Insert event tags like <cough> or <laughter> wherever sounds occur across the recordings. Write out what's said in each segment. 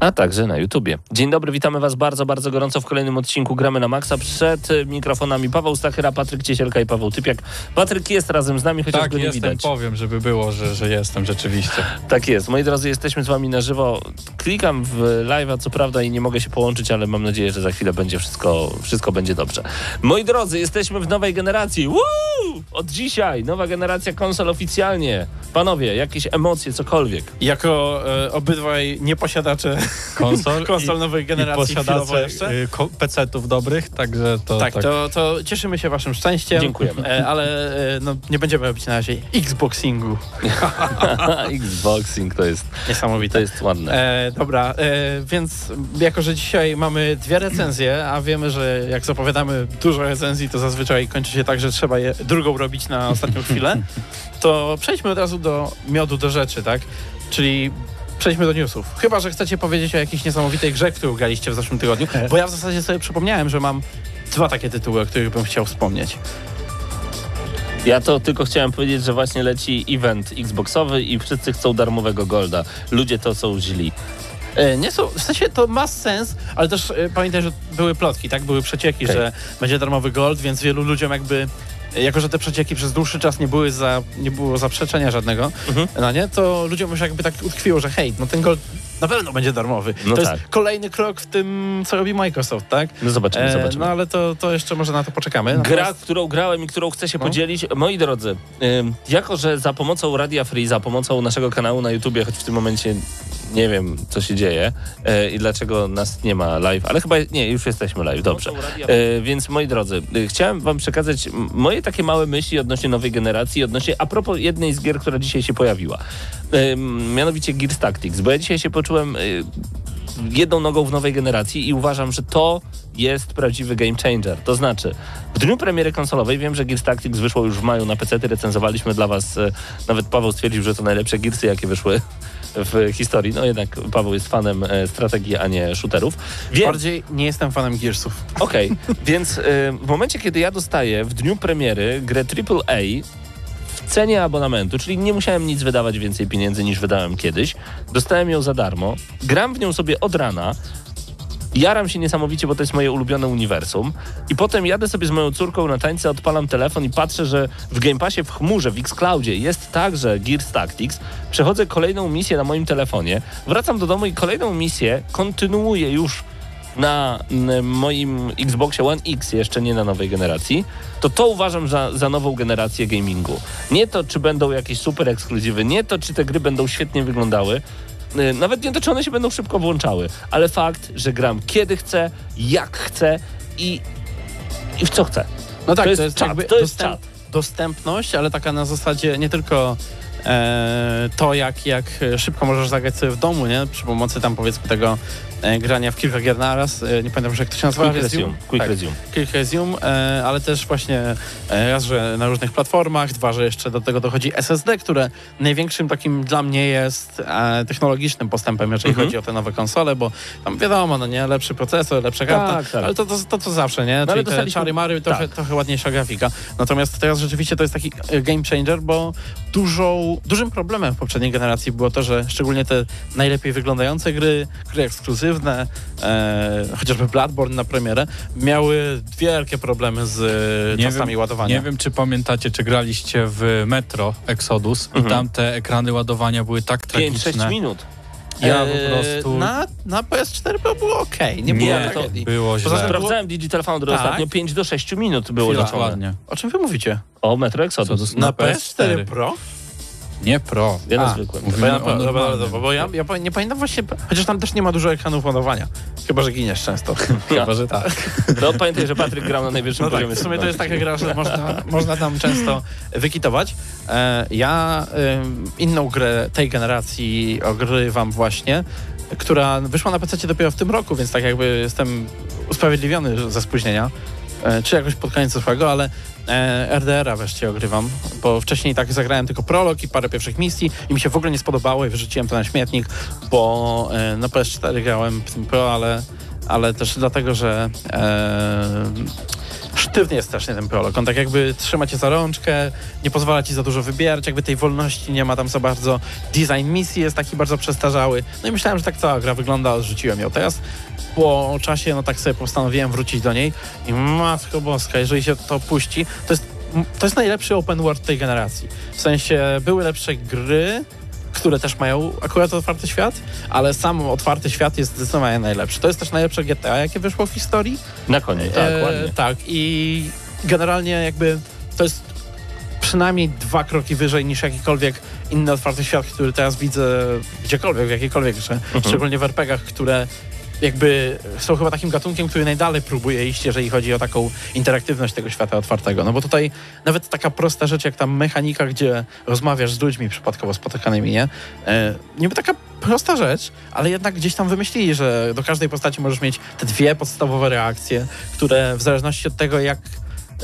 A także na YouTubie. Dzień dobry, witamy Was bardzo, bardzo gorąco w kolejnym odcinku Gramy na Maxa. Przed y, mikrofonami Paweł Stachyra, Patryk Ciesielka i Paweł Typiak. Patryk jest razem z nami, chociaż Tak, go nie jestem, widać. powiem, żeby było, że, że jestem rzeczywiście. <laughs> Tak jest. Moi drodzy, jesteśmy z Wami na żywo. Klikam w live'a, co prawda, i nie mogę się połączyć, ale mam nadzieję, że za chwilę będzie wszystko, wszystko będzie dobrze. Moi drodzy, jesteśmy w nowej generacji. Woo! Od dzisiaj nowa generacja konsol oficjalnie. Panowie, jakieś emocje, cokolwiek. Jako e, obydwaj nieposiadacze Konsol, <laughs> konsol i, nowej generacji posiadacze jeszcze. y, ko- PC-ów dobrych, także to tak, tak. To, to cieszymy się waszym szczęściem. Dziękujemy. E, ale e, no, nie będziemy robić na razie Xboxingu. <laughs> <laughs> Xboxing to jest, to Niesamowite. jest ładne. E, dobra, e, więc jako, że dzisiaj mamy dwie recenzje, a wiemy, że jak zapowiadamy dużo recenzji, to zazwyczaj kończy się tak, że trzeba je drugą robić na ostatnią chwilę, to przejdźmy od razu do miodu do rzeczy, tak? Czyli przejdźmy do newsów. Chyba, że chcecie powiedzieć o jakiejś niesamowitej grze, którą graliście w zeszłym tygodniu, bo ja w zasadzie sobie przypomniałem, że mam dwa takie tytuły, o których bym chciał wspomnieć. Ja to tylko chciałem powiedzieć, że właśnie leci event Xboxowy i wszyscy chcą darmowego golda. Ludzie to są źli. E, Nie są, w sensie to ma sens, ale też e, pamiętaj, że były plotki, tak? Były przecieki, Okej. że będzie darmowy gold, więc wielu ludziom jakby e, jako, że te przecieki przez dłuższy czas nie były za, nie było zaprzeczenia żadnego, Mhm. no nie, to ludziom już jakby tak utkwiło, że hej, no ten gold na pewno będzie darmowy. No to tak. jest kolejny krok w tym, co robi Microsoft, tak? No zobaczymy, E, zobaczymy. no ale to, to jeszcze może na to poczekamy. Gra, Natomiast- w którą grałem i którą chcę się No. podzielić. Moi drodzy, ym, jako że za pomocą Radia Free, za pomocą naszego kanału na YouTubie, choć w tym momencie nie wiem, co się dzieje e, i dlaczego nas nie ma live, ale chyba nie, już jesteśmy live, dobrze. E, więc moi drodzy, e, chciałem wam przekazać moje takie małe myśli odnośnie nowej generacji, odnośnie a propos jednej z gier, która dzisiaj się pojawiła. Ym, mianowicie Gears Tactics, bo ja dzisiaj się poczułem y, jedną nogą w nowej generacji i uważam, że to jest prawdziwy game changer. To znaczy, w dniu premiery konsolowej wiem, że Gears Tactics wyszło już w maju na PC, recenzowaliśmy dla was, e, nawet Paweł stwierdził, że to najlepsze Gearsy, jakie wyszły w historii. No jednak Paweł jest fanem e, strategii, a nie shooterów. Więc, Bardziej nie jestem fanem Gearsów. Okej, <laughs> więc e, w momencie, kiedy ja dostaję w dniu premiery grę AAA w cenie abonamentu, czyli nie musiałem nic wydawać więcej pieniędzy niż wydałem kiedyś, dostałem ją za darmo, gram w nią sobie od rana, jaram się niesamowicie, bo to jest moje ulubione uniwersum i potem jadę sobie z moją córką na tańce, odpalam telefon i patrzę, że w Game Passie w chmurze, w Xcloudzie jest także Gears Tactics, przechodzę kolejną misję na moim telefonie, wracam do domu i kolejną misję kontynuuję już na moim Xboxie One X, jeszcze nie na nowej generacji, to to uważam za, za nową generację gamingu. Nie to, czy będą jakieś super ekskluzywy, nie to, czy te gry będą świetnie wyglądały, nawet nie to, czy one się będą szybko włączały, ale fakt, że gram kiedy chcę, jak chcę i, i w co chcę. No tak, To to jest jest, czat, to jest dostęp, dostępność, ale taka na zasadzie nie tylko to, jak, jak szybko możesz zagrać sobie w domu, nie? Przy pomocy tam powiedzmy tego e, grania w kilka gier naraz. E, nie pamiętam, że jak to się nazywa. Quick resume. Quick tak, resume. Quick resume, e, ale też właśnie e, raz, że na różnych platformach, dwa, że jeszcze do tego dochodzi SSD, które największym takim dla mnie jest e, technologicznym postępem, jeżeli Mhm. chodzi o te nowe konsole, bo tam wiadomo, no nie, lepszy procesor, lepsza karta, Tak, tak. ale to, to, to co zawsze, nie? ale Czyli te dostaliśmy- czary mary, trochę, tak. trochę ładniejsza grafika. Natomiast teraz rzeczywiście to jest taki e, game changer, bo dużą, dużym problemem w poprzedniej generacji było to, że szczególnie te najlepiej wyglądające gry, gry ekskluzywne, e, chociażby Bloodborne na premierę, miały wielkie problemy z e, Nie czasami wiem- ładowania. Nie wiem, czy pamiętacie, czy graliście w Metro Exodus Mhm. i tam te ekrany ładowania były tak 5-6 tragiczne. minut. Ja E, po prostu... Na, na PS4 Pro było ok, nie, było nie, tragedii. było Poza źle. tym- Sprawdzałem Digital Foundry Tak. ostatnio, 5 do 6 minut było. Dokładnie. O czym wy mówicie? O Metro Exodus. Na, na PS4 PS4 Pro? Nie pro. Ja na zwykłym. Bo ja, ja, nie pamiętam właśnie, chociaż tam też nie ma dużo ekranów ładowania. Chyba, że giniesz często. <laughs> Chyba, że tak. No pamiętaj, że Patryk grał na najwyższym No tak, poziomie. w sumie to jest taka gra, że można, można tam często wykitować. E, ja inną grę tej generacji ogrywam właśnie, która wyszła na PC dopiero w tym roku, więc tak jakby jestem usprawiedliwiony ze spóźnienia. E, czy jakoś pod koniec zeszłego, ale RDR-a wreszcie ogrywam, bo wcześniej tak zagrałem tylko prolog i parę pierwszych misji i mi się w ogóle nie spodobało i wyrzuciłem to na śmietnik, bo e, na PS4 grałem w tym Pro, ale, ale też dlatego, że e, sztywny jest strasznie ten prolog. On tak jakby trzyma cię za rączkę, nie pozwala ci za dużo wybierać, jakby tej wolności nie ma tam za bardzo. Design misji jest taki bardzo przestarzały. No i myślałem, że tak cała gra wygląda, odrzuciłem ją. Teraz po czasie, no tak sobie postanowiłem wrócić do niej i matko boska, jeżeli się to puści, to jest, to jest najlepszy open world tej generacji. W sensie były lepsze gry, które też mają akurat otwarty świat, ale sam otwarty świat jest zdecydowanie najlepszy. To jest też najlepsze GTA, jakie wyszło w historii. Na koniec, tak, E, ładnie. tak, i generalnie jakby to jest przynajmniej dwa kroki wyżej niż jakikolwiek inny otwarty świat, który teraz widzę gdziekolwiek, w jakiejkolwiek grze, Mhm. szczególnie w RPGach, które jakby są chyba takim gatunkiem, który najdalej próbuje iść, jeżeli chodzi o taką interaktywność tego świata otwartego. No bo tutaj nawet taka prosta rzecz, jak ta mechanika, gdzie rozmawiasz z ludźmi przypadkowo spotykanymi, nie? E, niby taka prosta rzecz, ale jednak gdzieś tam wymyślili, że do każdej postaci możesz mieć te dwie podstawowe reakcje, które w zależności od tego, jak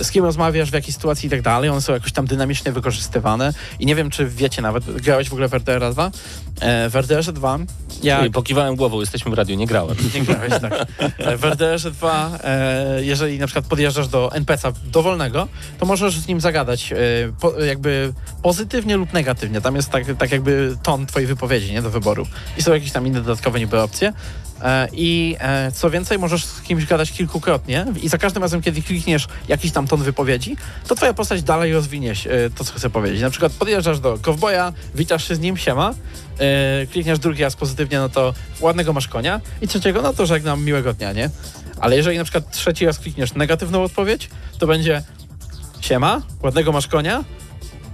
z kim rozmawiasz, w jakiej sytuacji i tak dalej, one są jakoś tam dynamicznie wykorzystywane i nie wiem, czy wiecie nawet, grałeś w ogóle w RDR 2? E, w RDR 2 ja I pokiwałem głową, jesteśmy w radiu, nie grałem. nie grałeś, tak. E, W RDR 2, e, jeżeli na przykład podjeżdżasz do NPC-a dowolnego, to możesz z nim zagadać e, po, jakby pozytywnie lub negatywnie. Tam jest tak, tak jakby ton twojej wypowiedzi, nie, do wyboru. I są jakieś tam inne dodatkowe niby opcje. E, I e, co więcej, możesz z kimś gadać kilkukrotnie i za każdym razem, kiedy klikniesz jakiś tam ton wypowiedzi, to twoja postać dalej rozwinie e, to, co chce powiedzieć. Na przykład podjeżdżasz do kowboja, witasz się z nim, siema, klikniesz drugi raz pozytywnie, no to ładnego masz konia i trzeciego, no to żegnam, miłego dnia, nie? Ale jeżeli na przykład trzeci raz klikniesz negatywną odpowiedź, to będzie siema, ładnego masz konia,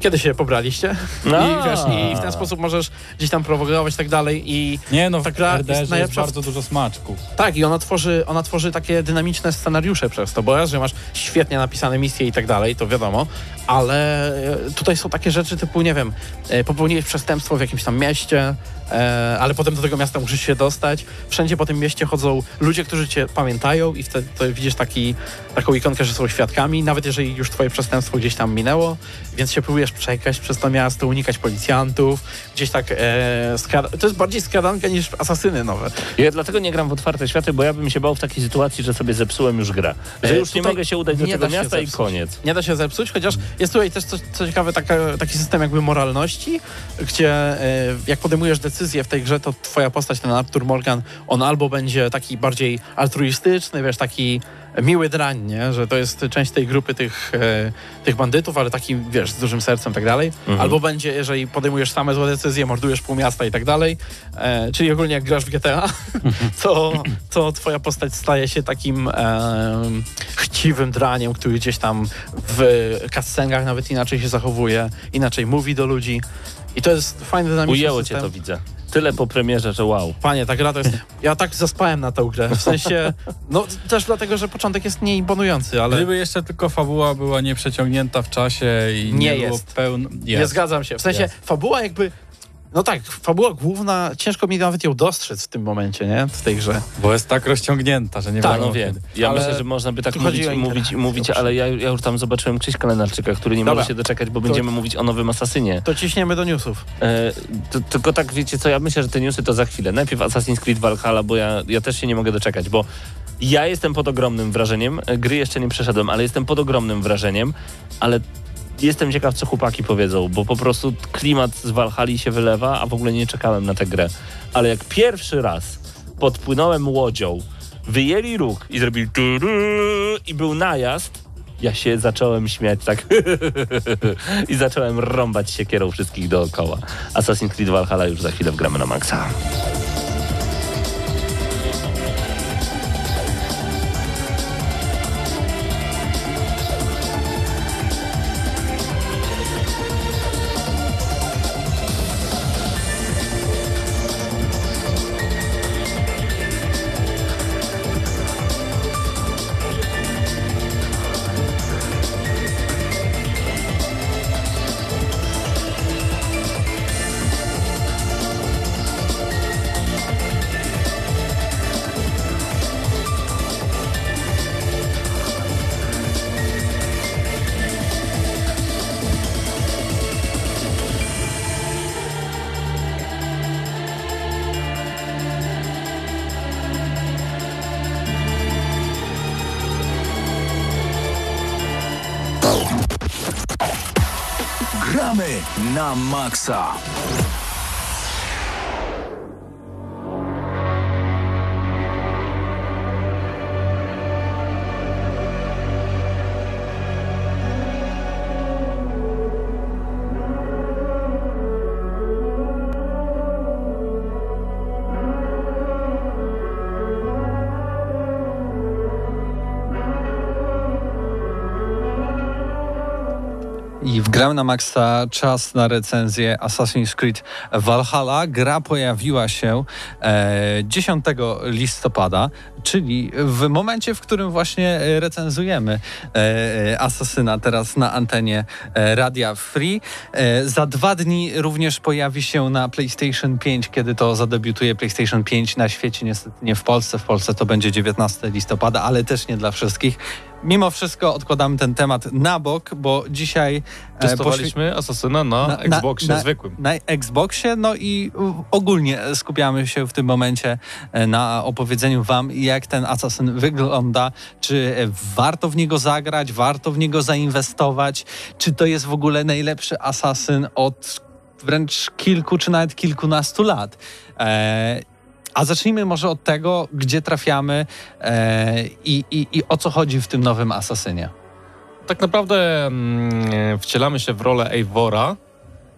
kiedy się pobraliście? No. I, wiesz, I w ten sposób możesz gdzieś tam prowokować i tak dalej i Nie no, Ta gra jest jest, bardzo dużo smaczków. tak, i ona tworzy, ona tworzy takie dynamiczne scenariusze przez to, bo raz, że masz świetnie napisane misje i tak dalej, to wiadomo, ale e, tutaj są takie rzeczy typu, nie wiem, e, popełniłeś przestępstwo w jakimś tam mieście, e, ale potem do tego miasta musisz się dostać. Wszędzie po tym mieście chodzą ludzie, którzy cię pamiętają i wtedy widzisz taki, taką ikonkę, że są świadkami, nawet jeżeli już twoje przestępstwo gdzieś tam minęło, więc się próbujesz przekraść przez to miasto, unikać policjantów, gdzieś tak, e, to jest bardziej skradanka niż asasyny nowe. Ja dlatego nie gram w otwarte światy, bo ja bym się bał w takiej sytuacji, że sobie zepsułem już grę. Że już nie mogę się udać do tego miasta i koniec. Nie da się zepsuć, chociaż jest tutaj też co, co ciekawe taka, taki system jakby moralności, gdzie e, jak podejmujesz decyzję w tej grze, to twoja postać, ten Arthur Morgan, on albo będzie taki bardziej altruistyczny, wiesz, taki miły drań, nie? że to jest część tej grupy tych, e, tych bandytów, ale taki, wiesz, z dużym sercem i tak dalej. Mhm. Albo będzie, jeżeli podejmujesz same złe decyzje, mordujesz pół miasta i tak dalej. E, czyli ogólnie jak grasz w GTA, <laughs> to, to twoja postać staje się takim e, chciwym draniem, który gdzieś tam w cutscenkach nawet inaczej się zachowuje, inaczej mówi do ludzi. I to jest fajny dynamiczny Ujęło system. cię to, widzę. Tyle po premierze, że wow. Panie, ta gra to jest... Ja tak zaspałem na tę grę. W sensie... No też dlatego, że początek jest nieimponujący, ale... Gdyby jeszcze tylko fabuła była nieprzeciągnięta w czasie i Nie nie, było jest. pełno... Nie zgadzam się. W sensie Jest. fabuła jakby... No tak, fabuła główna, ciężko mi nawet ją dostrzec w tym momencie, nie? W tej grze. Bo jest tak rozciągnięta, że nie Tak, wiadomo no wiem. kiedy. Ja Ale myślę, że można by tak tu mówić i mówić i mówić, ale ja, ja już tam zobaczyłem Krzyśka Lenarczyka, który nie Dobra. może się doczekać, bo będziemy mówić o nowym Asasynie. To ciśniemy do newsów. E, to, tylko tak, wiecie co, ja myślę, że te newsy to za chwilę. Najpierw Assassin's Creed Valhalla, bo ja, ja też się nie mogę doczekać, bo ja jestem pod ogromnym wrażeniem. E, Gry jeszcze nie przeszedłem, ale jestem pod ogromnym wrażeniem, ale jestem ciekaw, co chłopaki powiedzą, bo po prostu klimat z Valhalla się wylewa, a w ogóle nie czekałem na tę grę. Ale jak pierwszy raz podpłynąłem łodzią, wyjęli róg i zrobili i był najazd, ja się zacząłem śmiać tak <laughs> i zacząłem rąbać siekierą wszystkich dookoła. Assassin's Creed Valhalla już za chwilę wgramy na maksa. Na Gram na Maxa czas na recenzję Assassin's Creed Valhalla. Gra pojawiła się e, 10 listopada, czyli w momencie, w którym właśnie e, recenzujemy e, Asasyna teraz na antenie e, Radia Free. E, za dwa dni również pojawi się na PlayStation 5, kiedy to zadebiutuje PlayStation 5 na świecie, niestety nie w Polsce. W Polsce to będzie 19 listopada, ale też nie dla wszystkich. Mimo wszystko odkładamy ten temat na bok, bo dzisiaj e, Testowaliśmy Asasyna na, Na- Xboxie na- zwykłym. na Xboxie, no i ogólnie skupiamy się w tym momencie e, na opowiedzeniu wam, jak ten Assassin wygląda, czy warto w niego zagrać, warto w niego zainwestować, czy to jest w ogóle najlepszy Assassin od wręcz kilku, czy nawet kilkunastu lat. E, a zacznijmy może od tego, gdzie trafiamy e, i, i, i o co chodzi w tym nowym Assassinie. Tak naprawdę mm, wcielamy się w rolę Eivora,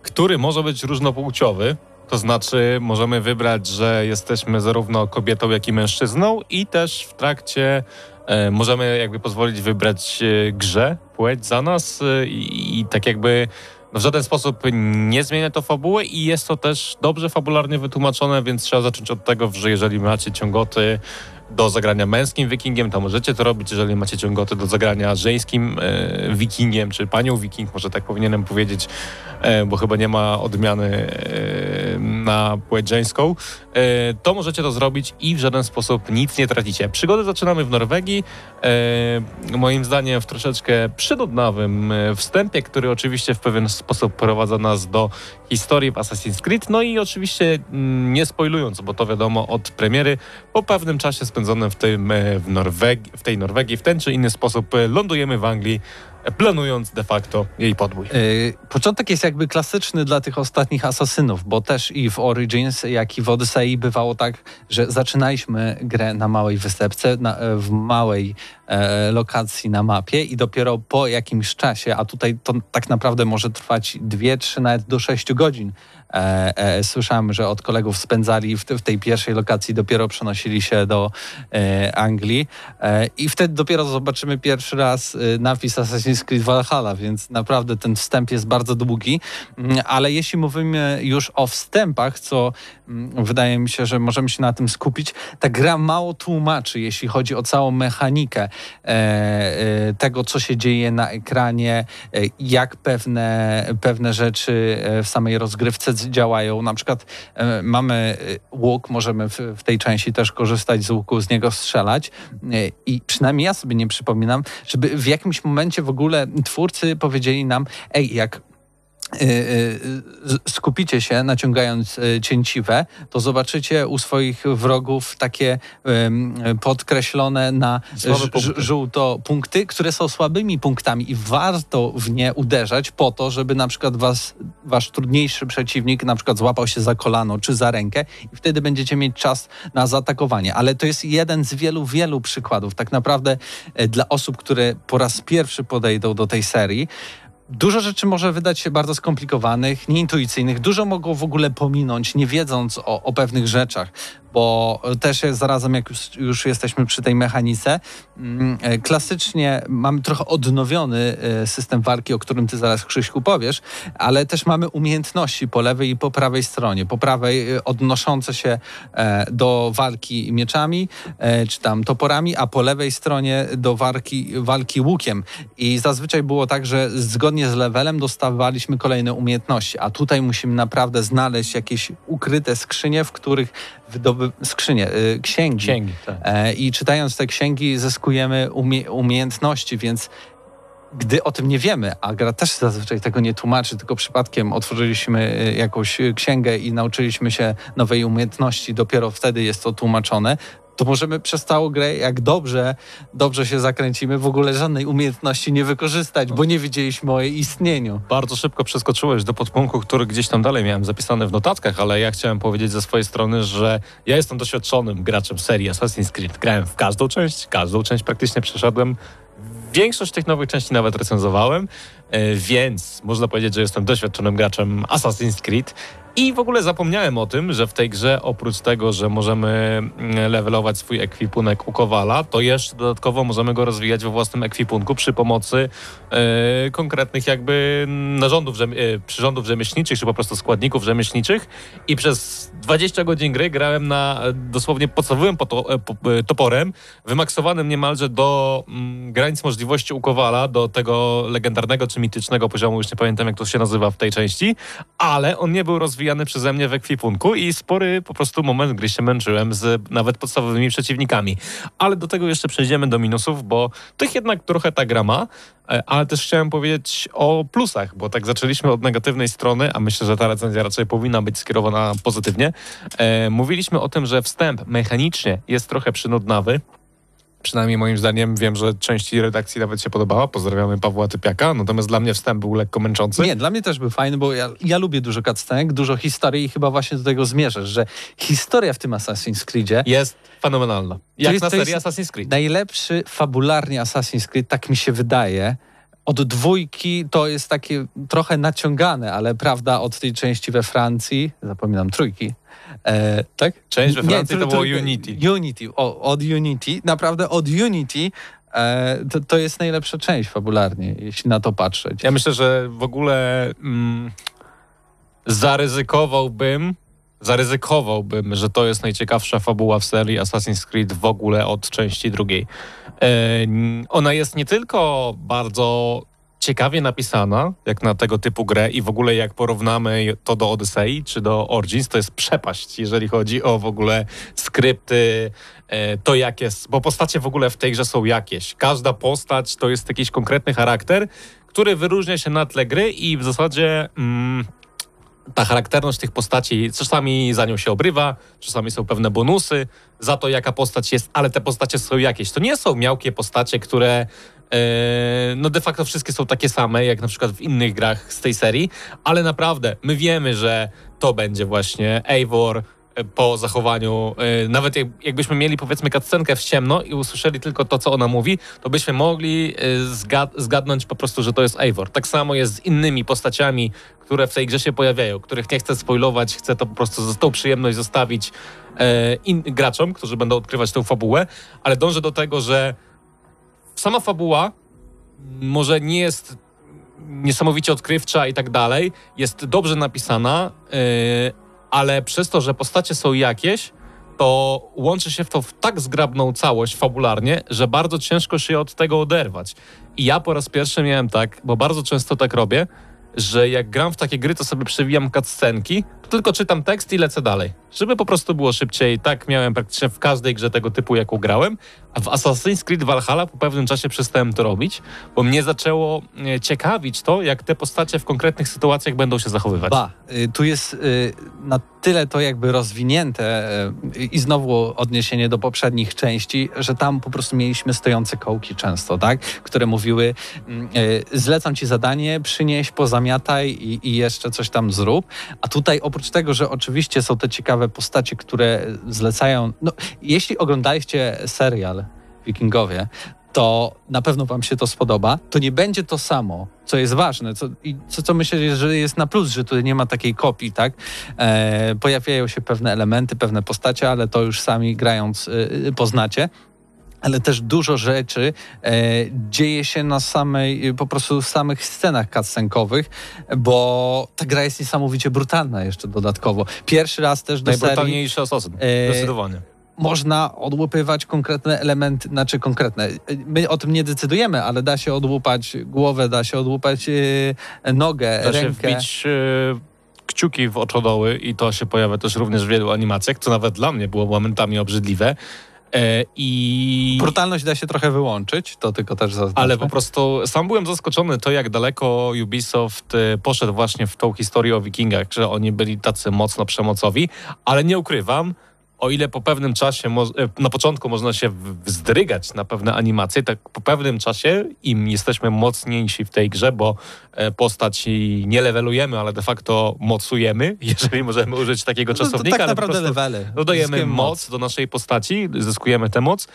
który może być różnopłciowy. To znaczy, możemy wybrać, że jesteśmy zarówno kobietą, jak i mężczyzną, i też w trakcie e, możemy jakby pozwolić wybrać e, grze, płeć za nas e, i, i tak jakby w żaden sposób nie zmienia to fabuły i jest to też dobrze fabularnie wytłumaczone, więc trzeba zacząć od tego, że jeżeli macie ciągoty do zagrania męskim wikingiem, to możecie to robić. Jeżeli macie ciągoty do zagrania żeńskim e, wikingiem, czy panią wiking, może tak powinienem powiedzieć, e, bo chyba nie ma odmiany e, na płeć żeńską, to możecie to zrobić i w żaden sposób nic nie tracicie. Przygody zaczynamy w Norwegii, moim zdaniem w troszeczkę przynudnawym e, wstępie, który oczywiście w pewien sposób prowadza nas do historii w Assassin's Creed, no i oczywiście mm, nie spoilując, bo to wiadomo od premiery, po pewnym czasie spędzonym w, tym, e, w, Norwegii, w tej Norwegii w ten czy inny sposób e, lądujemy w Anglii, e, planując de facto jej podbój. Yy, Początek jest jakby klasyczny dla tych ostatnich asasynów, bo też i w Origins, jak i w Odyssey bywało tak, że zaczynaliśmy grę na małej wysepce, na, w małej lokacji na mapie i dopiero po jakimś czasie, a tutaj to tak naprawdę może trwać 2, 3, nawet do 6 godzin. E, e, słyszałem, że od kolegów spędzali w, te, w tej pierwszej lokacji, dopiero przenosili się do e, Anglii e, i wtedy dopiero zobaczymy pierwszy raz e, napis Assassin's Creed Valhalla, więc naprawdę ten wstęp jest bardzo długi, Mm, ale jeśli mówimy już o wstępach, co mm, wydaje mi się, że możemy się na tym skupić, ta gra mało tłumaczy, jeśli chodzi o całą mechanikę e, e, tego, co się dzieje na ekranie, e, jak pewne, pewne rzeczy e, w samej rozgrywce działają. Na przykład e, mamy e, łuk, możemy w, w tej części też korzystać z łuku, z niego strzelać e, i przynajmniej ja sobie nie przypominam, żeby w jakimś momencie w ogóle twórcy powiedzieli nam, ej, jak skupicie się naciągając y, cięciwe, to zobaczycie u swoich wrogów takie podkreślone na punkty. żółto punkty, które są słabymi punktami i warto w nie uderzać po to, żeby na przykład was, wasz trudniejszy przeciwnik na przykład złapał się za kolano czy za rękę i wtedy będziecie mieć czas na zaatakowanie. Ale to jest jeden z wielu, wielu przykładów. Tak naprawdę e, dla osób, które po raz pierwszy podejdą do tej serii, Dużo rzeczy może wydać się bardzo skomplikowanych, nieintuicyjnych. Dużo mogą w ogóle pominąć, nie wiedząc o, o pewnych rzeczach, bo też jest zarazem, jak już, już jesteśmy przy tej mechanice, mm, e, klasycznie mamy trochę odnowiony e, system walki, o którym ty zaraz, Krzyśku, powiesz, ale też mamy umiejętności po lewej i po prawej stronie. Po prawej e, odnoszące się do walki mieczami, czy tam toporami, a po lewej stronie do walki, walki łukiem. I zazwyczaj było tak, że zgodnie z levelem dostawaliśmy kolejne umiejętności, a tutaj musimy naprawdę znaleźć jakieś ukryte skrzynie, w których wydoby... skrzynie, y, księgi. Księgi, tak. E, I czytając te księgi zyskujemy umie umiejętności, więc gdy o tym nie wiemy, a gra też zazwyczaj tego nie tłumaczy, tylko przypadkiem otworzyliśmy y, jakąś księgę i nauczyliśmy się nowej umiejętności, dopiero wtedy jest to tłumaczone, to możemy przez całą grę, jak dobrze, dobrze się zakręcimy, w ogóle żadnej umiejętności nie wykorzystać, bo nie wiedzieliśmy o jej istnieniu. Bardzo szybko przeskoczyłeś do podpunktu, który gdzieś tam dalej miałem zapisany w notatkach, ale ja chciałem powiedzieć ze swojej strony, że ja jestem doświadczonym graczem serii Assassin's Creed. Grałem w każdą część, każdą część praktycznie przeszedłem. Większość tych nowych części nawet recenzowałem, e, więc można powiedzieć, że jestem doświadczonym graczem Assassin's Creed. I w ogóle zapomniałem o tym, że w tej grze oprócz tego, że możemy mm, levelować swój ekwipunek u Kowala, to jeszcze dodatkowo możemy go rozwijać we własnym ekwipunku przy pomocy e, konkretnych jakby narządów, rzem- e, przyrządów rzemieślniczych, czy po prostu składników rzemieślniczych. I przez 20 godzin gry grałem na dosłownie podstawowym poto- po- e, toporem, wymaksowanym niemalże do mm, granic możliwości u Kowala, do tego legendarnego czy mitycznego poziomu, już nie pamiętam jak to się nazywa w tej części, ale on nie był rozwijany przeze mnie w ekwipunku i spory po prostu moment gry się męczyłem z nawet podstawowymi przeciwnikami. Ale do tego jeszcze przejdziemy do minusów, bo tych jednak trochę ta gra ma, e, ale też chciałem powiedzieć o plusach, bo tak zaczęliśmy od negatywnej strony, a myślę, że ta recenzja raczej powinna być skierowana pozytywnie. E, mówiliśmy o tym, że wstęp mechanicznie jest trochę przynudnawy, Przynajmniej moim zdaniem wiem, że części redakcji nawet się podobała. Pozdrawiamy Pawła Typiaka. Natomiast dla mnie wstęp był lekko męczący. Nie, dla mnie też był fajny, bo ja, ja lubię dużo cutscenek, dużo historii i chyba właśnie do tego zmierzasz, że historia w tym Assassin's Creedzie Jest fenomenalna. Jak jest- na serii Assassin's Creed. najlepszy fabularnie Assassin's Creed, tak mi się wydaje. Od dwójki to jest takie trochę naciągane, ale prawda, od tej części we Francji, zapominam, trójki, e, tak? Część we Nie, Francji to tr- było Unity. Unity, o, od Unity, naprawdę od Unity e, to, to jest najlepsza część fabularnie, jeśli na to patrzeć. Ja myślę, że w ogóle mm, zaryzykowałbym, zaryzykowałbym, że to jest najciekawsza fabuła w serii Assassin's Creed w ogóle od części drugiej. E, ona jest nie tylko bardzo ciekawie napisana, jak na tego typu grę i w ogóle jak porównamy to do Odyssey czy do Origins, to jest przepaść, jeżeli chodzi o w ogóle skrypty, e, to jak jest, bo postacie w ogóle w tej grze są jakieś. Każda postać to jest jakiś konkretny charakter, który wyróżnia się na tle gry i w zasadzie mm, ta charakterność tych postaci czasami za nią się obrywa, czasami są pewne bonusy za to, jaka postać jest, ale te postacie są jakieś. To nie są miałkie postacie, które e, no de facto wszystkie są takie same, jak na przykład w innych grach z tej serii, ale naprawdę my wiemy, że to będzie właśnie Eivor po zachowaniu, e, nawet jak, jakbyśmy mieli powiedzmy cutscenkę w ciemno i usłyszeli tylko to, co ona mówi, to byśmy mogli e, zgad zgadnąć po prostu, że to jest Eivor. Tak samo jest z innymi postaciami, które w tej grze się pojawiają, których nie chcę spoilować, chcę to po prostu z tą przyjemność zostawić in, graczom, którzy będą odkrywać tę fabułę, ale dążę do tego, że sama fabuła może nie jest niesamowicie odkrywcza i tak dalej, jest dobrze napisana, ale przez to, że postacie są jakieś, to łączy się w to w tak zgrabną całość fabularnie, że bardzo ciężko się od tego oderwać. I ja po raz pierwszy miałem tak, bo bardzo często tak robię, że jak gram w takie gry, to sobie przewijam cutscenki, tylko czytam tekst i lecę dalej. Żeby po prostu było szybciej. Tak miałem praktycznie w każdej grze tego typu, jaką grałem. W Assassin's Creed Valhalla po pewnym czasie przestałem to robić, bo mnie zaczęło e, ciekawić to, jak te postacie w konkretnych sytuacjach będą się zachowywać. Ba, y, tu jest y, na tyle to jakby rozwinięte y, i znowu odniesienie do poprzednich części, że tam po prostu mieliśmy stojące kołki często, tak? Które mówiły mm, zlecam ci zadanie, przynieś, pozamiataj i, i jeszcze coś tam zrób. A tutaj oprócz tego, że oczywiście są te ciekawe postacie, które zlecają... No, jeśli oglądaliście serial Wikingowie, to na pewno wam się to spodoba. To nie będzie to samo, co jest ważne, co, i co, co myślę, że jest na plus, że tutaj nie ma takiej kopii, tak? E, pojawiają się pewne elementy, pewne postacie, ale to już sami grając y, poznacie. Ale też dużo rzeczy e, dzieje się na samej, y, po prostu samych scenach cutscenkowych, bo ta gra jest niesamowicie brutalna jeszcze dodatkowo. Pierwszy raz też do serii Najbrutalniejszy asasyn, E, zdecydowanie. Można odłupywać konkretne elementy, znaczy konkretne. My o tym nie decydujemy, ale da się odłupać głowę, da się odłupać yy, nogę, Da się rękę. wbić e, kciuki w oczodoły i to się pojawia też również w wielu animacjach, co nawet dla mnie było momentami obrzydliwe. E, I... Brutalność da się trochę wyłączyć, to tylko też zaznaczmy. Ale po prostu sam byłem zaskoczony to, jak daleko Ubisoft e, poszedł właśnie w tą historię o wikingach, że oni byli tacy mocno przemocowi, ale nie ukrywam, o ile po pewnym czasie, e, na początku można się wzdrygać na pewne animacje, tak po pewnym czasie im jesteśmy mocniejsi w tej grze, bo e, postać nie levelujemy, ale de facto mocujemy, <laughs> jeżeli możemy użyć takiego No to czasownika, tak ale po naprawdę levely. dodajemy moc do naszej postaci, zyskujemy tę moc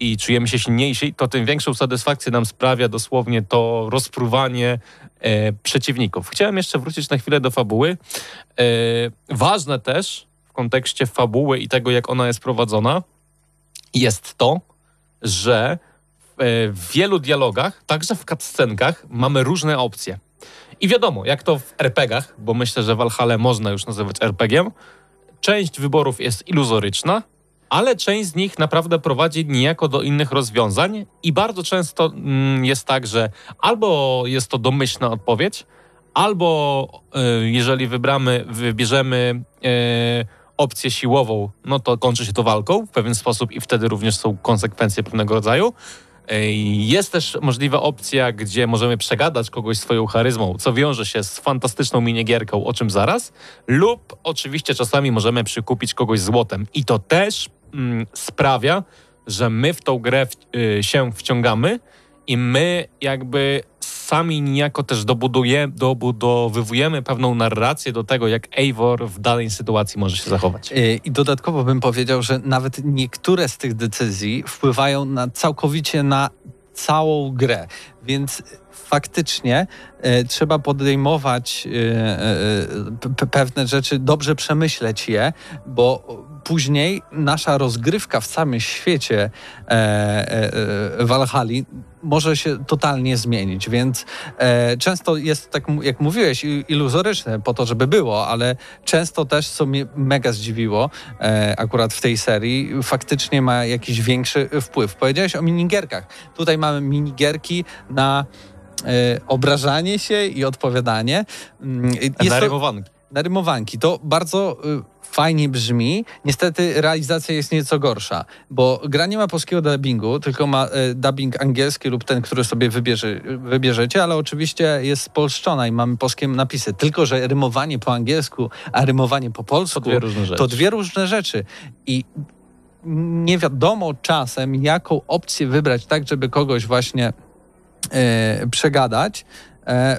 i czujemy się silniejsi, to tym większą satysfakcję nam sprawia dosłownie to rozpruwanie e, przeciwników. Chciałem jeszcze wrócić na chwilę do fabuły. E, ważne też w kontekście fabuły i tego, jak ona jest prowadzona, jest to, że w, e, w wielu dialogach, także w cutscenkach, mamy różne opcje. I wiadomo, jak to w RPGach, bo myślę, że Valhalla można już nazywać RPG-iem, część wyborów jest iluzoryczna, ale część z nich naprawdę prowadzi niejako do innych rozwiązań i bardzo często mm, jest tak, że albo jest to domyślna odpowiedź, albo y, jeżeli wybramy, wybierzemy y, opcję siłową, no to kończy się to walką w pewien sposób i wtedy również są konsekwencje pewnego rodzaju. Jest też możliwa opcja, gdzie możemy przegadać kogoś swoją charyzmą, co wiąże się z fantastyczną minigierką, o czym zaraz, lub oczywiście czasami możemy przykupić kogoś złotem. I to też mm, sprawia, że my w tą grę w, y, się wciągamy i my jakby sami niejako też dobuduje, dobudowywujemy pewną narrację do tego, jak Eivor w danej sytuacji może się zachować. Y, I dodatkowo bym powiedział, że nawet niektóre z tych decyzji wpływają na całkowicie na całą grę. Więc faktycznie e, trzeba podejmować e, e, pe- pewne rzeczy, dobrze przemyśleć je, bo później nasza rozgrywka w całym świecie e, e, e, może się totalnie zmienić, więc e, często jest, tak jak mówiłeś, iluzoryczne po to, żeby było, ale często też, co mnie mega zdziwiło, e, akurat w tej serii, faktycznie ma jakiś większy wpływ. Powiedziałeś o minigierkach. Tutaj mamy minigierki na e, obrażanie się i odpowiadanie. Mm, Jest to, Narymowanki. Na rymowanki. To bardzo y, fajnie brzmi. Niestety realizacja jest nieco gorsza, bo gra nie ma polskiego dubbingu, tylko ma y, dubbing angielski lub ten, który sobie wybierze, wybierzecie, ale oczywiście jest spolszczona i mamy polskie napisy. Tylko, że rymowanie po angielsku, a rymowanie po polsku To dwie różne rzeczy. to dwie różne rzeczy. I nie wiadomo czasem, jaką opcję wybrać tak, żeby kogoś właśnie e, przegadać,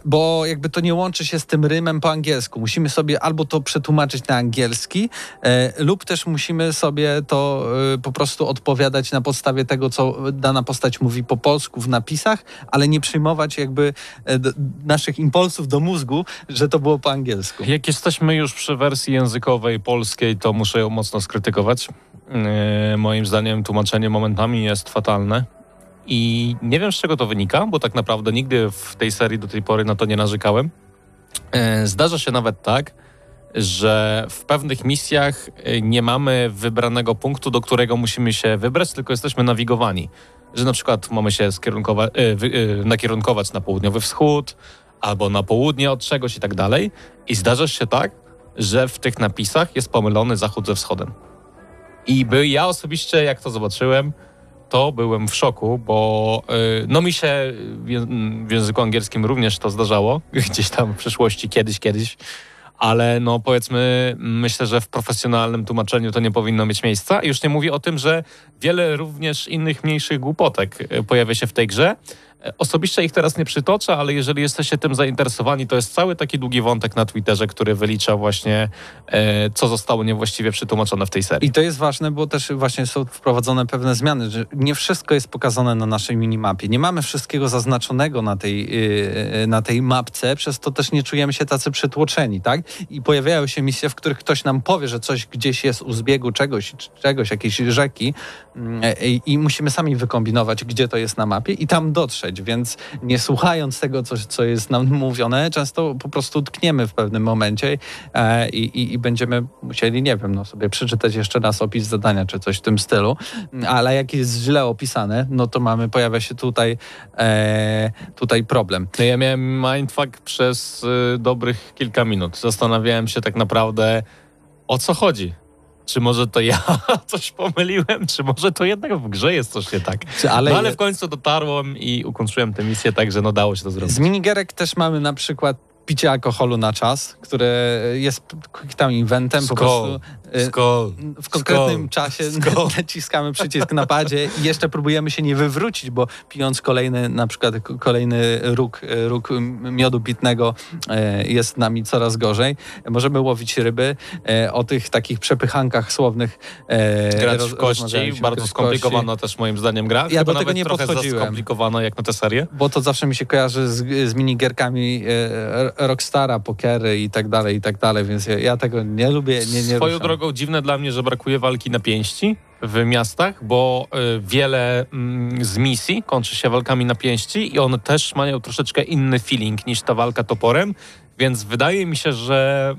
bo jakby to nie łączy się z tym rymem po angielsku. Musimy sobie albo to przetłumaczyć na angielski, e, lub też musimy sobie to e, po prostu odpowiadać na podstawie tego, co dana postać mówi po polsku w napisach, ale nie przyjmować jakby e, naszych impulsów do mózgu, że to było po angielsku. Jak jesteśmy już przy wersji językowej polskiej, to muszę ją mocno skrytykować. Moim zdaniem tłumaczenie momentami jest fatalne. I nie wiem z czego to wynika, bo tak naprawdę nigdy w tej serii do tej pory na to nie narzekałem. Yy, Zdarza się nawet tak, że w pewnych misjach yy, nie mamy wybranego punktu, do którego musimy się wybrać, tylko jesteśmy nawigowani. Że na przykład mamy się skierunkowa- yy, nakierunkować na południowy wschód, albo na południe od czegoś i tak dalej. I zdarza się tak, że w tych napisach jest pomylony zachód ze wschodem. I by ja osobiście, jak to zobaczyłem, to byłem w szoku, bo y, no mi się w, ję- w języku angielskim również to zdarzało, <laughs> gdzieś tam w przyszłości, kiedyś, kiedyś, ale no powiedzmy, myślę, że w profesjonalnym tłumaczeniu to nie powinno mieć miejsca. Już nie mówię o tym, że wiele również innych mniejszych głupotek y, pojawia się w tej grze. Osobiście ich teraz nie przytoczę, ale jeżeli jesteście tym zainteresowani, to jest cały taki długi wątek na Twitterze, który wylicza właśnie, e, co zostało niewłaściwie przetłumaczone w tej serii. I to jest ważne, bo też właśnie są wprowadzone pewne zmiany, że nie wszystko jest pokazane na naszej minimapie. Nie mamy wszystkiego zaznaczonego na tej, yy, na tej mapce, przez to też nie czujemy się tacy przytłoczeni, tak? I pojawiają się misje, w których ktoś nam powie, że coś gdzieś jest u zbiegu czegoś, czegoś jakiejś rzeki mm, i musimy sami wykombinować, gdzie to jest na mapie i tam dotrzeć, więc nie słuchając tego, co, co jest nam mówione, często po prostu tkniemy w pewnym momencie e, i, i, i będziemy musieli, nie wiem, no sobie przeczytać jeszcze raz opis zadania, czy coś w tym stylu, ale jak jest źle opisane, no to mamy, pojawia się tutaj, e, tutaj problem. No ja miałem mindfuck przez y, dobrych kilka minut. Zastanawiałem się tak naprawdę, o co chodzi. Czy może to ja <laughs> coś pomyliłem, czy może to jednak w grze jest coś nie tak. Ale- no ale w końcu dotarłem i ukończyłem tę misję, także no dało się to zrobić. Z minigierek też mamy na przykład picie alkoholu na czas, które jest time eventem, po prostu Skol. w konkretnym Skol. czasie Skol. <laughs> naciskamy przycisk na padzie i jeszcze próbujemy się nie wywrócić, bo pijąc kolejny, na przykład kolejny róg, e, róg miodu pitnego e, jest nami coraz gorzej. Możemy łowić ryby. O tych takich przepychankach słownych Grać roz- w kości, bardzo skomplikowana też moim zdaniem gra. Ja do tego nie podchodziłem. skomplikowana jak na tę serię. Bo to zawsze mi się kojarzy z, z minigierkami Rockstara, pokery i tak dalej, i tak dalej, więc ja, ja tego nie lubię, nie, nie Swoją ruszam. drogą dziwne dla mnie, że brakuje walki na pięści w miastach, bo y, wiele mm, z misji kończy się walkami na pięści i one też mają troszeczkę inny feeling niż ta walka toporem, więc wydaje mi się, że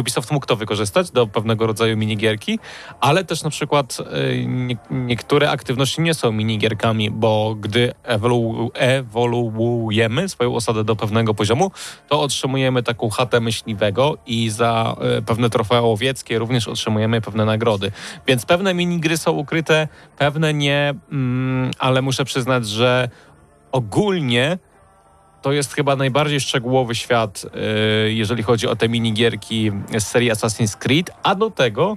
Ubisoft mógł to wykorzystać do pewnego rodzaju minigierki, ale też na przykład y, nie, niektóre aktywności nie są minigierkami, bo gdy ewolu, ewoluujemy swoją osadę do pewnego poziomu, to otrzymujemy taką chatę myśliwego i za e, pewne trofea łowieckie również otrzymujemy pewne nagrody. Więc pewne minigry są ukryte, pewne nie, mm, ale muszę przyznać, że ogólnie to jest chyba najbardziej szczegółowy świat, e, jeżeli chodzi o te minigierki z serii Assassin's Creed, a do tego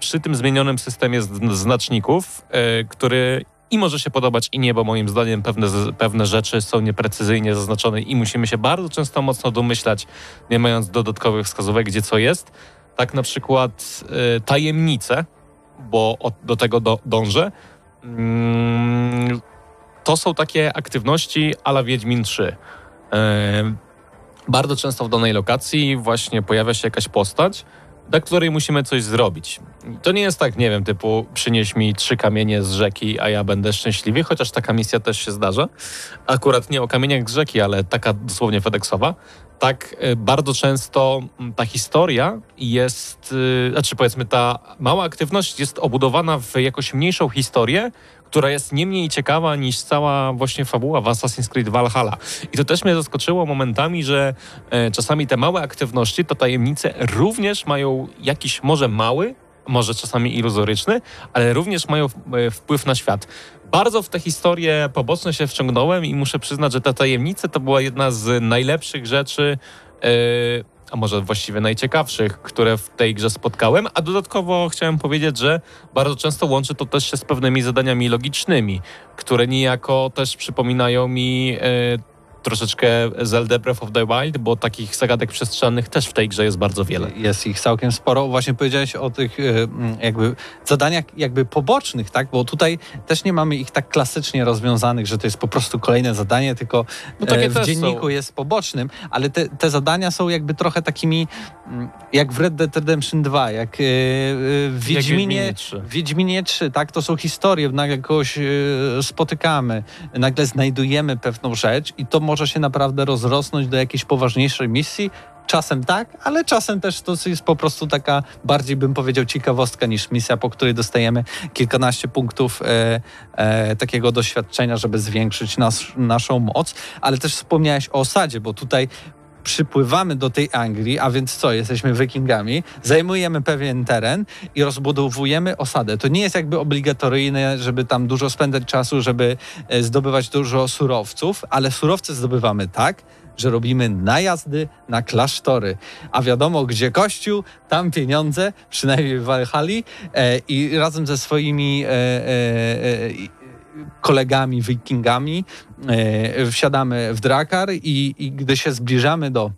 przy tym zmienionym systemie znaczników, e, który i może się podobać i nie, bo moim zdaniem pewne, pewne rzeczy są nieprecyzyjnie zaznaczone i musimy się bardzo często mocno domyślać, nie mając dodatkowych wskazówek, gdzie co jest. Tak na przykład e, tajemnice, bo do tego do, dążę. Mm, to są takie aktywności ala Wiedźmin 3. E, bardzo często w danej lokacji właśnie pojawia się jakaś postać, dla której musimy coś zrobić. To nie jest tak, nie wiem, typu przynieś mi trzy kamienie z rzeki, a ja będę szczęśliwy, chociaż taka misja też się zdarza. Akurat nie o kamieniach z rzeki, ale taka dosłownie FedExowa. Tak y, bardzo często ta historia jest, y, znaczy powiedzmy ta mała aktywność jest obudowana w jakoś mniejszą historię, która jest nie mniej ciekawa niż cała właśnie fabuła w Assassin's Creed Valhalla. I to też mnie zaskoczyło momentami, że e, czasami te małe aktywności, to tajemnice również mają jakiś może mały, może czasami iluzoryczny, ale również mają e, wpływ na świat. Bardzo w tę historię poboczne się wciągnąłem i muszę przyznać, że ta tajemnica to była jedna z najlepszych rzeczy, e, a może właściwie najciekawszych, które w tej grze spotkałem. A dodatkowo chciałem powiedzieć, że bardzo często łączy to też się z pewnymi zadaniami logicznymi, które niejako też przypominają mi e, troszeczkę Zelda Breath of the Wild, bo takich zagadek przestrzennych też w tej grze jest bardzo wiele. Jest ich całkiem sporo. Właśnie powiedziałeś o tych mm, jakby zadaniach jakby pobocznych, tak? Bo tutaj też nie mamy ich tak klasycznie rozwiązanych, że to jest po prostu kolejne zadanie, tylko No e, w dzienniku są. jest pobocznym, ale te, te zadania są jakby trochę takimi jak w Red Dead Redemption 2, jak y, w Jak Wiedźminie, Wiedźminie 3. w Wiedźminie 3, tak? To są historie, nagle kogoś spotykamy, nagle znajdujemy pewną rzecz i to może się naprawdę rozrosnąć do jakiejś poważniejszej misji. Czasem tak, ale czasem też to jest po prostu taka bardziej bym powiedział ciekawostka niż misja, po której dostajemy kilkanaście punktów e, e, takiego doświadczenia, żeby zwiększyć nas, naszą moc. Ale też wspomniałeś o osadzie, bo tutaj przypływamy do tej Anglii, a więc co, jesteśmy wikingami, zajmujemy pewien teren i rozbudowujemy osadę. To nie jest jakby obligatoryjne, żeby tam dużo spędzać czasu, żeby e, zdobywać dużo surowców, ale surowce zdobywamy tak, że robimy najazdy na klasztory. A wiadomo, gdzie kościół, tam pieniądze, przynajmniej w Walhali e, i razem ze swoimi e, e, e, kolegami, wikingami e, wsiadamy w Drakar i, i gdy się zbliżamy do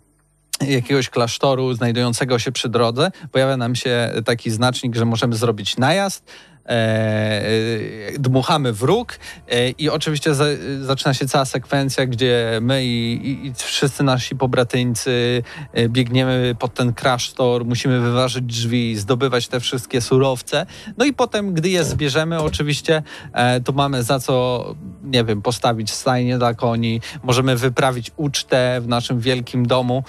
jakiegoś klasztoru znajdującego się przy drodze, pojawia nam się taki znacznik, że możemy zrobić najazd. E, e, dmuchamy w róg e, i oczywiście za, zaczyna się cała sekwencja, gdzie my i, i, wszyscy nasi pobratyńcy biegniemy pod ten klasztor, musimy wyważyć drzwi, zdobywać te wszystkie surowce. No i potem, gdy je zbierzemy, oczywiście, to mamy za co, nie wiem, postawić stajnię dla koni, możemy wyprawić ucztę w naszym wielkim domu.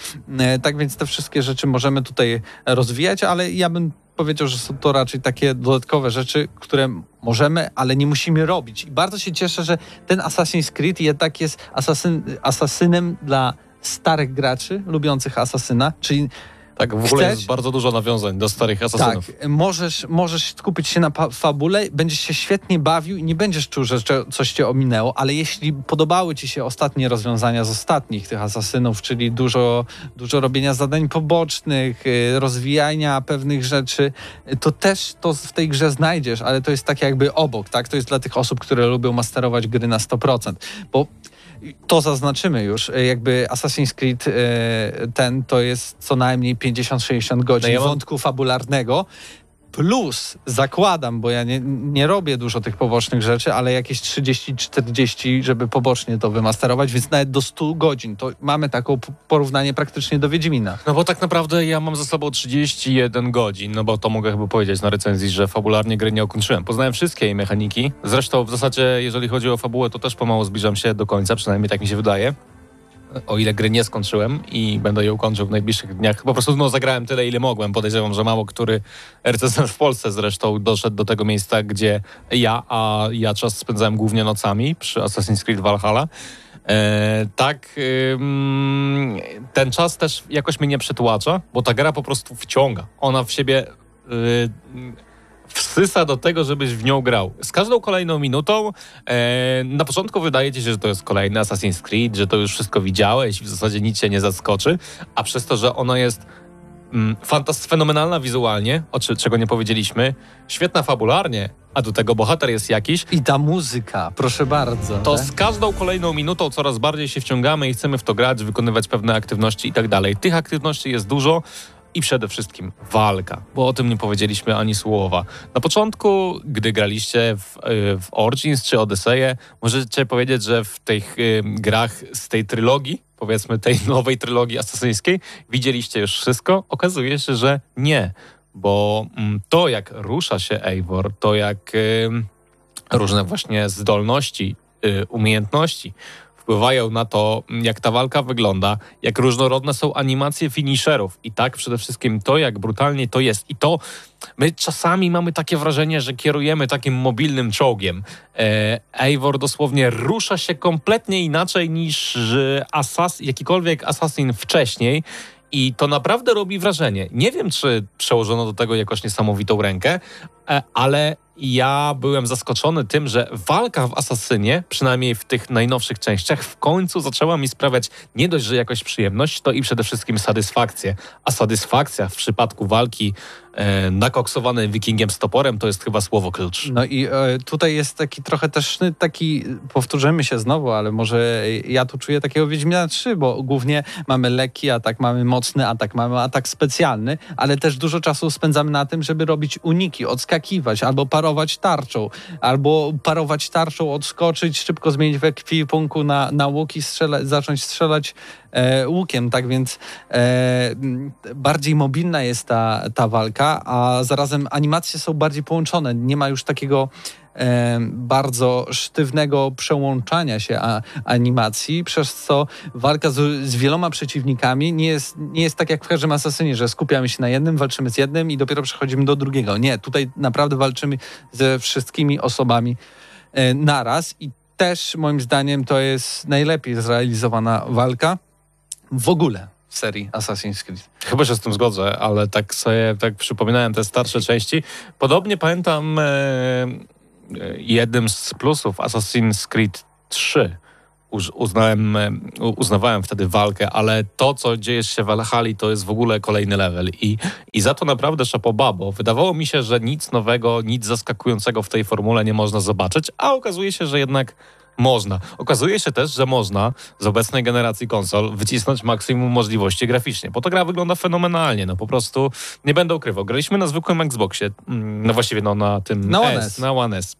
Tak więc te wszystkie rzeczy możemy tutaj rozwijać, ale ja bym powiedział, że są to raczej takie dodatkowe rzeczy, które możemy, ale nie musimy robić. I bardzo się cieszę, że ten Assassin's Creed jednak jest asasyn, asasynem dla starych graczy lubiących asasyna, czyli Tak, w ogóle Chcesz? jest bardzo dużo nawiązań do starych asasynów. Tak, możesz, możesz skupić się na fabule, będziesz się świetnie bawił i nie będziesz czuł, że coś cię ominęło, ale jeśli podobały ci się ostatnie rozwiązania z ostatnich tych asasynów, czyli dużo, dużo robienia zadań pobocznych, y, rozwijania pewnych rzeczy, to też to w tej grze znajdziesz, ale to jest tak jakby obok, tak? To jest dla tych osób, które lubią masterować gry na 100%, bo to zaznaczymy już, y, jakby Assassin's Creed y, ten to jest co najmniej 50-60 godzin No ja mam- wątku fabularnego. Plus zakładam, bo ja nie, nie robię dużo tych pobocznych rzeczy, ale jakieś 30-40, żeby pobocznie to wymasterować, więc nawet do 100 godzin. To mamy taką porównanie praktycznie do Wiedźmina. No bo tak naprawdę ja mam ze sobą 31 godzin, no bo to mogę chyba powiedzieć na recenzji, że fabularnie gry nie ukończyłem. Poznałem wszystkie jej mechaniki. Zresztą w zasadzie, jeżeli chodzi o fabułę, to też pomału zbliżam się do końca, przynajmniej tak mi się wydaje. O ile gry nie skończyłem i będę ją kończył w najbliższych dniach. Po prostu no, zagrałem tyle, ile mogłem. Podejrzewam, że mało który recenzent w Polsce zresztą doszedł do tego miejsca, gdzie ja, a ja czas spędzałem głównie nocami przy Assassin's Creed Valhalla. E, tak, ten czas też jakoś mnie nie przytłacza, bo ta gra po prostu wciąga. Ona w siebie y, wsysa do tego, żebyś w nią grał. Z każdą kolejną minutą e, na początku wydaje ci się, że to jest kolejny Assassin's Creed, że to już wszystko widziałeś i w zasadzie nic cię nie zaskoczy, a przez to, że ona jest mm, fantas- fenomenalna wizualnie, o czego nie powiedzieliśmy, świetna fabularnie, a do tego bohater jest jakiś, I ta muzyka, proszę bardzo. to tak? z każdą kolejną minutą coraz bardziej się wciągamy i chcemy w to grać, wykonywać pewne aktywności i tak dalej. Tych aktywności jest dużo i przede wszystkim walka, bo o tym nie powiedzieliśmy ani słowa. Na początku, gdy graliście w, y, w Origins czy Odyseję, możecie powiedzieć, że w tych y, grach z tej trylogii, powiedzmy tej <laughs> nowej trylogii asasyńskiej, widzieliście już wszystko. Okazuje się, że nie, bo mm, to jak rusza się Eivor, to jak... Y, różne właśnie zdolności, y, umiejętności wpływają na to, jak ta walka wygląda, jak różnorodne są animacje finisherów i tak przede wszystkim to, jak brutalnie to jest. I to my czasami mamy takie wrażenie, że kierujemy takim mobilnym czołgiem. E, Eivor dosłownie rusza się kompletnie inaczej niż e, asas, jakikolwiek assassin wcześniej. I to naprawdę robi wrażenie. Nie wiem, czy przełożono do tego jakoś niesamowitą rękę, ale ja byłem zaskoczony tym, że walka w Asasynie, przynajmniej w tych najnowszych częściach, w końcu zaczęła mi sprawiać nie dość, że jakoś przyjemność, to i przede wszystkim satysfakcję. A satysfakcja w przypadku walki e, nakoksowanej wikingiem z toporem to jest chyba słowo klucz. No i e, tutaj jest taki trochę też y, taki, powtórzymy się znowu, ale może ja tu czuję takiego Wiedźmina 3, bo głównie mamy lekki atak, mamy mocny atak, mamy atak specjalny, ale też dużo czasu spędzamy na tym, żeby robić uniki, odskakiwać, albo parować tarczą, albo parować tarczą, odskoczyć, szybko zmienić w ekwipunku na, na łuk i strzela, zacząć strzelać e, łukiem, tak więc e, bardziej mobilna jest ta, ta walka, a zarazem animacje są bardziej połączone. Nie ma już takiego bardzo sztywnego przełączania się animacji, przez co walka z, z wieloma przeciwnikami nie jest, nie jest tak jak w każdym Asasynie, że skupiamy się na jednym, walczymy z jednym i dopiero przechodzimy do drugiego. Nie, tutaj naprawdę walczymy ze wszystkimi osobami e, naraz i też moim zdaniem to jest najlepiej zrealizowana walka w ogóle w serii Assassin's Creed. Chyba się z tym zgodzę, ale tak sobie tak przypominałem te starsze części. Podobnie pamiętam e, jednym z plusów Assassin's Creed 3 uz- uznałem, e, uznawałem wtedy walkę, ale to, co dzieje się w Valhalla, to jest w ogóle kolejny level. I, i za to naprawdę szapoba, bo wydawało mi się, że nic nowego, nic zaskakującego w tej formule nie można zobaczyć, a okazuje się, że jednak można. Okazuje się też, że można z obecnej generacji konsol wycisnąć maksimum możliwości graficznie, bo ta gra wygląda fenomenalnie, no po prostu nie będę ukrywał. Graliśmy na zwykłym Xboxie, mm, no właściwie no na tym Na One S, S. na One S.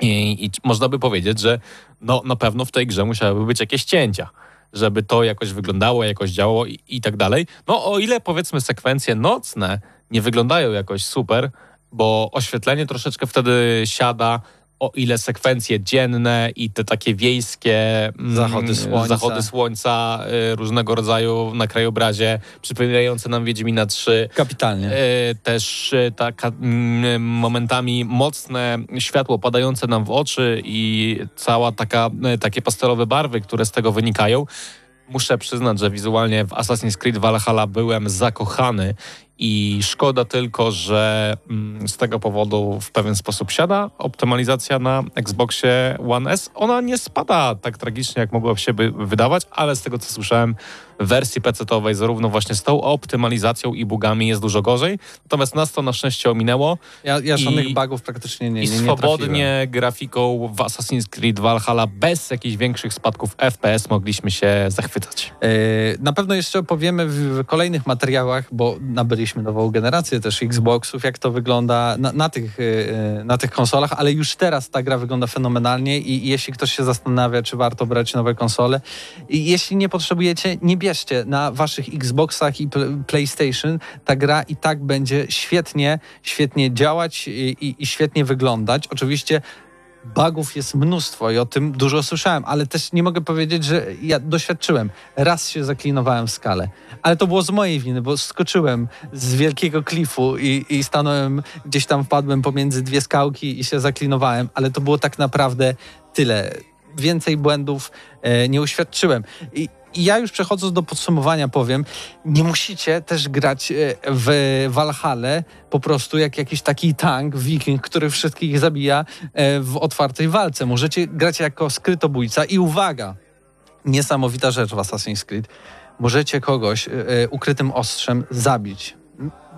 I, I można by powiedzieć, że no, na pewno w tej grze musiałyby być jakieś cięcia, żeby to jakoś wyglądało, jakoś działało i, i tak dalej. No o ile powiedzmy sekwencje nocne nie wyglądają jakoś super, bo oświetlenie troszeczkę wtedy siada, o ile sekwencje dzienne i te takie wiejskie mm, Zachody słońca. zachody słońca y, różnego rodzaju na krajobrazie, przypominające nam Wiedźmina 3, Kapitalnie. E, też taka mm, momentami mocne światło padające nam w oczy i cała taka, takie pastelowe barwy, które z tego wynikają. muszę przyznać, że wizualnie w Assassin's Creed Valhalla byłem zakochany i szkoda tylko, że mm, z tego powodu w pewien sposób siada optymalizacja na Xboxie One S. Ona nie spada tak tragicznie, jak mogłoby się by wydawać, ale z tego co słyszałem, w wersji PC-owej zarówno właśnie z tą optymalizacją i bugami jest dużo gorzej. Natomiast nas to na szczęście ominęło Ja, ja żadnych I- bugów praktycznie nie, i nie, nie swobodnie grafiką w Assassin's Creed Valhalla bez jakichś większych spadków FPS mogliśmy się zachwycać. E, Na pewno jeszcze opowiemy w, w kolejnych materiałach, bo nabyliśmy nową generację też Xboxów, jak to wygląda na, na, tych, e, na tych konsolach, ale już teraz ta gra wygląda fenomenalnie i jeśli ktoś się zastanawia, czy warto brać nowe konsole, jeśli nie potrzebujecie, nie bierzcie. Na waszych Xboxach i pl- PlayStation ta gra i tak będzie świetnie, świetnie działać i, i, i świetnie wyglądać. Oczywiście bugów jest mnóstwo i o tym dużo słyszałem, ale też nie mogę powiedzieć, że ja doświadczyłem. Raz się zaklinowałem w skale, ale to było z mojej winy, bo skoczyłem z wielkiego klifu i, i stanąłem, gdzieś tam wpadłem pomiędzy dwie skałki i się zaklinowałem, ale to było tak naprawdę tyle. Więcej błędów e, nie uświadczyłem. I, i ja już przechodząc do podsumowania powiem, nie musicie też grać e, w Valhalla po prostu jak jakiś taki tank, wiking, który wszystkich zabija e, w otwartej walce. Możecie grać jako skrytobójca i uwaga, niesamowita rzecz w Assassin's Creed. Możecie kogoś e, ukrytym ostrzem zabić.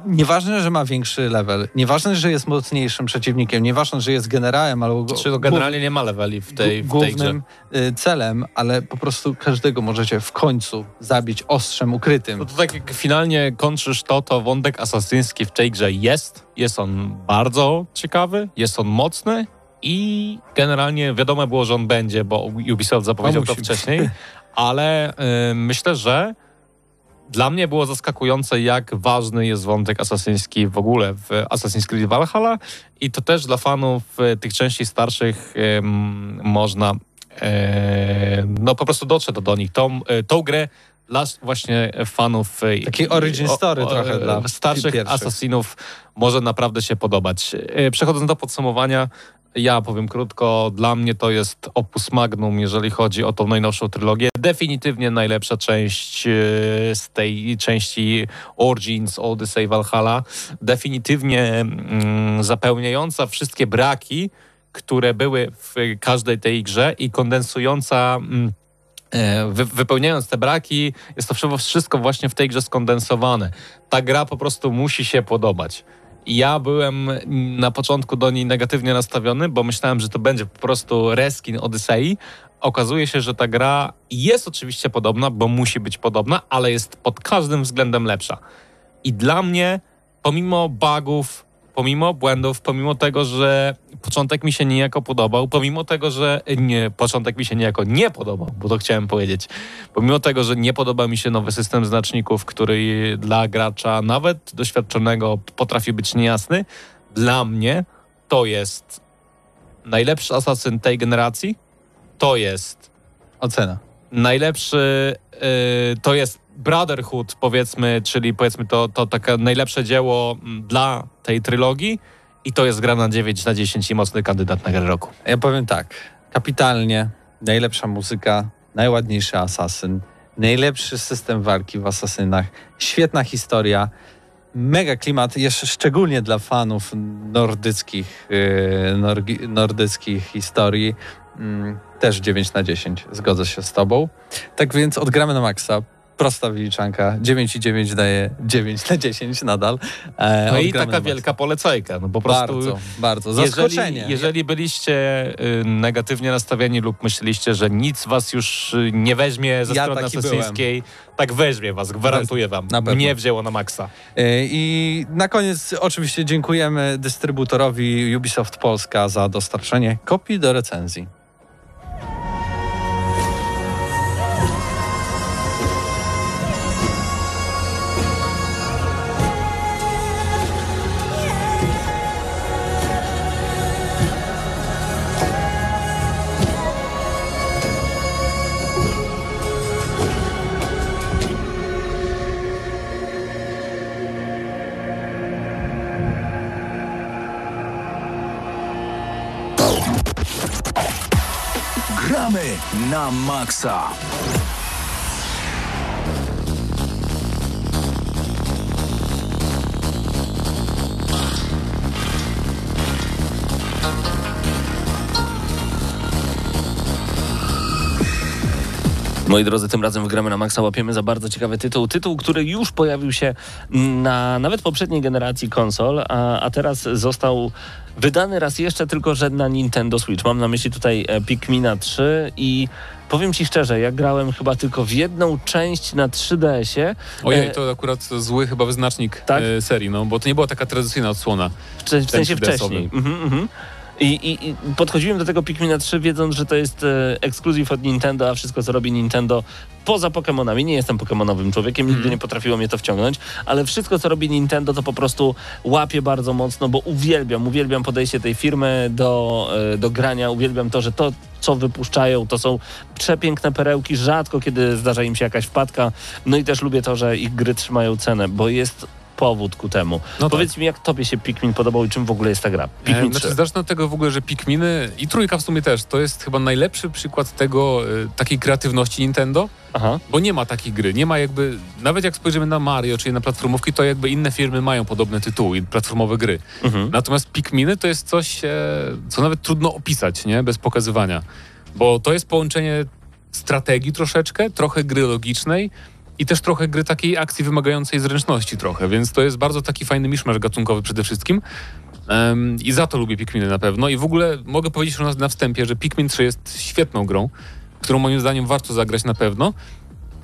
Nieważne, że ma większy level, nieważne, że jest mocniejszym przeciwnikiem, nieważne, że jest generałem albo go- Czy to generalnie nie ma leveli w tej, w Gó- tej grze? głównym y, celem, ale po prostu każdego możecie w końcu zabić ostrzem ukrytym. No to tak jak finalnie kończysz to, to wątek asasyński w tej grze jest. Jest on bardzo ciekawy, jest on mocny i generalnie wiadomo było, że on będzie, bo Ubisoft zapowiedział No to wcześniej, ale y, myślę, że dla mnie było zaskakujące, jak ważny jest wątek asasyński w ogóle w Assassin's Creed Valhalla i to też dla fanów y, tych części starszych ym, można e, no po prostu dotrze to do nich. Tą, y, tą grę dla właśnie fanów Taki origin o- story o- trochę dla starszych pierwszych. asasinów może naprawdę się podobać. E, Przechodząc do podsumowania, ja powiem krótko, dla mnie to jest opus magnum, jeżeli chodzi o tą najnowszą trylogię. Definitywnie najlepsza część e, z tej części Origins, Odyssey, Valhalla. Definitywnie mm, zapełniająca wszystkie braki, które były w każdej tej grze i kondensująca mm, e, wy, wypełniając te braki, jest to wszystko właśnie w tej grze skondensowane. Ta gra po prostu musi się podobać. Ja byłem na początku do niej negatywnie nastawiony, bo myślałem, że to będzie po prostu reskin Odyssey. Okazuje się, że ta gra jest oczywiście podobna, bo musi być podobna, ale jest pod każdym względem lepsza. I dla mnie, pomimo bugów, pomimo błędów, pomimo tego, że początek mi się niejako podobał, pomimo tego, że nie, początek mi się niejako nie podobał, bo to chciałem powiedzieć, pomimo tego, że nie podoba mi się nowy system znaczników, który dla gracza nawet doświadczonego potrafi być niejasny, dla mnie to jest najlepszy asasyn tej generacji, to jest Ocena. najlepszy y, to jest Brotherhood, powiedzmy, czyli powiedzmy to, to takie najlepsze dzieło mm, dla tej trylogii i to jest gra na 9 na 10 i mocny kandydat na grę roku. Ja powiem tak, kapitalnie, najlepsza muzyka, najładniejszy asasyn, najlepszy system walki w asasynach, świetna historia, mega klimat, jeszcze szczególnie dla fanów nordyckich, yy, nordyckich historii. Mm, też 9 na 10, zgodzę się z tobą. Tak więc odgramy na maksa. Prosta wyliczanka. 9 i 9 daje 9 na 10 nadal. E, No i taka na wielka polecajka, no po prostu... Bardzo, bardzo. Zaskoczenie. Jeżeli, jeżeli byliście y, negatywnie nastawieni lub myśleliście, że nic was już y, nie weźmie ze Ja strony taki asesyńskiej, tak weźmie was, gwarantuję wam. Na pewno. Mnie wzięło na maksa. E, I na koniec oczywiście dziękujemy dystrybutorowi Ubisoft Polska za dostarczenie kopii do recenzji. na maksa. Moi drodzy, tym razem w Gramy na Maxa łapiemy za bardzo ciekawy tytuł. Tytuł, który już pojawił się na nawet poprzedniej generacji konsol, a, a teraz został wydany raz jeszcze, tylko że na Nintendo Switch. Mam na myśli tutaj e, Pikmina 3 i powiem ci szczerze, ja grałem chyba tylko w jedną część na 3DS-ie. Ojej, E, to akurat zły chyba wyznacznik Tak? e, serii, no bo to nie była taka tradycyjna odsłona. W, w sensie 3DS-owy. wcześniej. Mhm, mhm. I, i, I podchodziłem do tego Pikmina 3 wiedząc, że to jest e, ekskluzyw od Nintendo, a wszystko co robi Nintendo poza Pokémonami, nie jestem Pokémonowym człowiekiem, nigdy nie potrafiło mnie to wciągnąć, ale wszystko co robi Nintendo to po prostu łapie bardzo mocno, bo uwielbiam, uwielbiam podejście tej firmy do, e, do grania, uwielbiam to, że to co wypuszczają, to są przepiękne perełki, rzadko kiedy zdarza im się jakaś wpadka, no i też lubię to, że ich gry trzymają cenę, bo jest powód ku temu. No Powiedz mi, jak tobie się Pikmin podobał i czym w ogóle jest ta gra? Pikmin E, znaczy, 3. zacznę od tego w ogóle, że Pikminy i trójka w sumie też, to jest chyba najlepszy przykład tego, e, takiej kreatywności Nintendo, Aha. bo nie ma takiej gry, nie ma jakby, nawet jak spojrzymy na Mario, czyli na platformówki, to jakby inne firmy mają podobne tytuły, platformowe gry. Mhm. Natomiast Pikminy to jest coś, e, co nawet trudno opisać, nie? Bez pokazywania. Bo to jest połączenie strategii troszeczkę, trochę gry logicznej i też trochę gry takiej akcji wymagającej zręczności trochę, więc to jest bardzo taki fajny miszmasz gatunkowy przede wszystkim. Em, I za to lubię Pikminy na pewno. I w ogóle mogę powiedzieć już na, na wstępie, że Pikmin 3 jest świetną grą, którą moim zdaniem warto zagrać na pewno.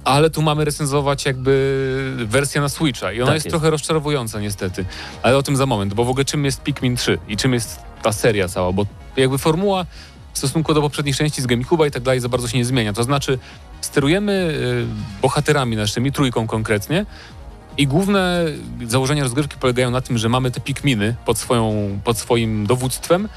Ale tu mamy recenzować jakby wersję na Switcha i ona Tak jest, jest. trochę rozczarowująca niestety. Ale o tym za moment, bo w ogóle czym jest Pikmin 3 i czym jest ta seria cała, bo jakby formuła w stosunku do poprzednich części z GameCube'a i tak dalej za bardzo się nie zmienia. To znaczy sterujemy y, bohaterami naszymi, trójką konkretnie i główne założenia rozgrywki polegają na tym, że mamy te Pikminy pod, swoją, pod swoim dowództwem,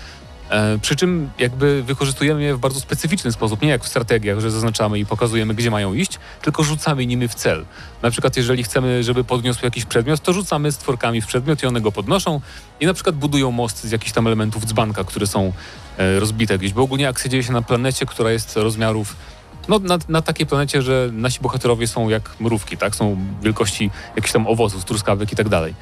E, przy czym jakby wykorzystujemy je w bardzo specyficzny sposób, nie jak w strategiach, że zaznaczamy i pokazujemy, gdzie mają iść, tylko rzucamy nimi w cel. Na przykład jeżeli chcemy, żeby podniosł jakiś przedmiot, to rzucamy stworkami w przedmiot i one go podnoszą i na przykład budują most z jakichś tam elementów dzbanka, które są e, rozbite gdzieś, bo ogólnie akcja dzieje się na planecie, która jest rozmiarów no, na, na takiej planecie, że nasi bohaterowie są jak mrówki, tak? Są wielkości jakichś tam owoców, truskawek i tak dalej.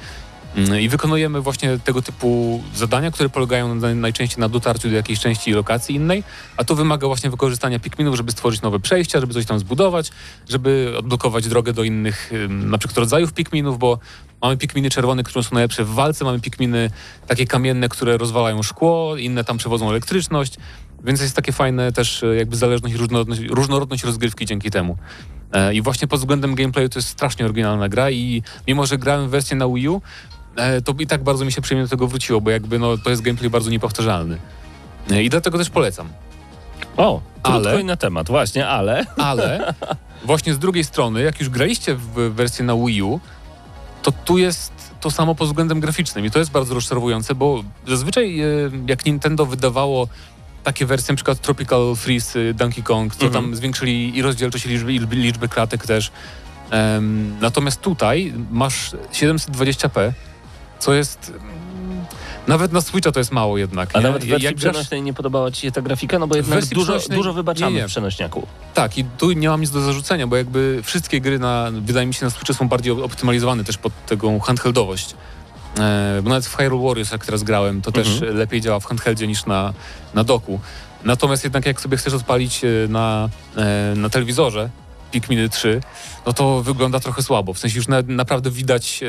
Mm, I wykonujemy właśnie tego typu zadania, które polegają na, najczęściej na dotarciu do jakiejś części lokacji innej, a to wymaga właśnie wykorzystania pikminów, żeby stworzyć nowe przejścia, żeby coś tam zbudować, żeby odblokować drogę do innych na przykład rodzajów pikminów, bo mamy pikminy czerwone, które są najlepsze w walce, mamy pikminy takie kamienne, które rozwalają szkło, inne tam przewodzą elektryczność, więc jest takie fajne też e, jakby zależność i różnorodność, różnorodność rozgrywki dzięki temu. E, I właśnie pod względem gameplayu to jest strasznie oryginalna gra i mimo, że grałem w wersję na Wii U, e, to i tak bardzo mi się przyjemnie do tego wróciło, bo jakby no, to jest gameplay bardzo niepowtarzalny. I dlatego też polecam. O, Ale- na temat, właśnie, ale... <laughs> Ale właśnie z drugiej strony, jak już graliście w wersję na Wii U, to tu jest to samo pod względem graficznym i to jest bardzo rozczarowujące, bo zazwyczaj jak Nintendo wydawało takie wersje, na przykład Tropical Freeze, y, Donkey Kong, to Mhm. tam zwiększyli i rozdzielczość, i liczby, i liczby klatek też. Em, natomiast tutaj masz 720p, co jest... mm, Nawet na Switcha to jest mało jednak. A nie? nawet w wersji Jak grasz- przenośnej nie podobała ci się ta grafika? No bo jednak dużo, przenośnej- dużo wybaczamy nie, nie. w przenośniaku. Tak, i tu nie mam nic do zarzucenia, bo jakby wszystkie gry na, wydaje mi się, na Switchu są bardziej optymalizowane też pod taką handheldowość. E, bo nawet w Hyrule Warriors, jak teraz grałem, to też Mhm. lepiej działa w handheldzie niż na, na doku. Natomiast jednak jak sobie chcesz odpalić e, na, e, na telewizorze Pikminy 3, no to wygląda trochę słabo. W sensie już na, naprawdę widać,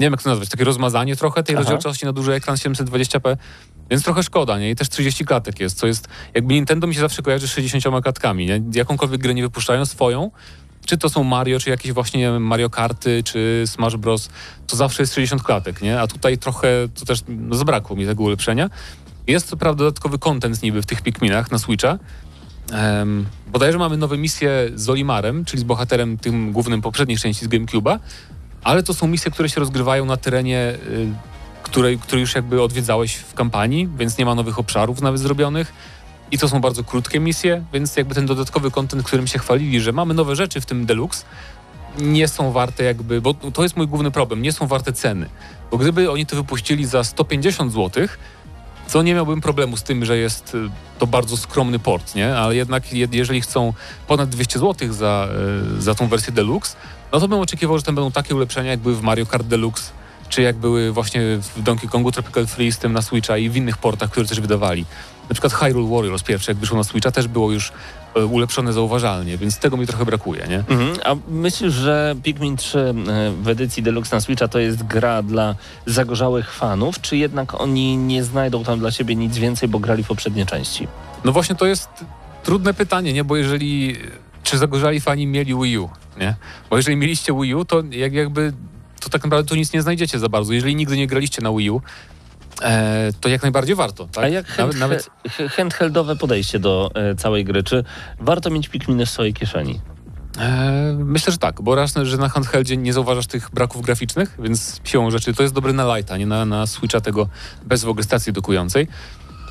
nie wiem jak to nazwać, takie rozmazanie trochę tej Aha. rozdzielczości na duży ekran 720p, więc trochę szkoda, nie? I też 30 klatek jest, co jest, jakby Nintendo mi się zawsze kojarzy z 60 klatkami, nie? Jakąkolwiek grę nie wypuszczają swoją, czy to są Mario, czy jakieś właśnie Mario Karty, czy Smash Bros, to zawsze jest 60 klatek, nie? A tutaj trochę, to też no, zabrakło mi tego ulepszenia. Jest co prawda dodatkowy content niby w tych Pikminach na Switcha, Um, bodajże mamy nowe misje z Olimarem, czyli z bohaterem tym głównym poprzedniej części z GameCube'a, ale to są misje, które się rozgrywają na terenie, y, której, który już jakby odwiedzałeś w kampanii, więc nie ma nowych obszarów nawet zrobionych. I to są bardzo krótkie misje, więc jakby ten dodatkowy content, którym się chwalili, że mamy nowe rzeczy w tym Deluxe, nie są warte jakby, bo to jest mój główny problem, nie są warte ceny. Bo gdyby oni to wypuścili za 150 zł, to nie miałbym problemu z tym, że jest y, to bardzo skromny port, nie? Ale jednak je, jeżeli chcą ponad 200 zł za, y, za tą wersję Deluxe, no to bym oczekiwał, że tam będą takie ulepszenia, jak były w Mario Kart Deluxe, czy jak były właśnie w Donkey Kongu Tropical Freeze, tym na Switcha i w innych portach, które też wydawali. Na przykład Hyrule Warriors pierwsze, jak wyszło na Switcha, też było już e, ulepszone zauważalnie, więc tego mi trochę brakuje, nie? Mhm. A myślisz, że Pikmin 3 e, w edycji Deluxe na Switcha to jest gra dla zagorzałych fanów, czy jednak oni nie znajdą tam dla siebie nic więcej, bo grali w poprzednie części? No właśnie to jest trudne pytanie, nie? Bo jeżeli... Czy zagorzali fani mieli Wii U, nie? Bo jeżeli mieliście Wii U, to jak, jakby... To tak naprawdę tu nic nie znajdziecie za bardzo. Jeżeli nigdy nie graliście na Wii U, e, to jak najbardziej warto, tak? A jak hand, nawet, nawet he- handheldowe podejście do e, całej gry? Czy warto mieć Pikminy w swojej kieszeni? E, myślę, że tak, bo raz, że na handheldzie nie zauważasz tych braków graficznych, więc siłą rzeczy to jest dobry na lighta, nie na, na Switcha tego bez w ogóle stacji dokującej.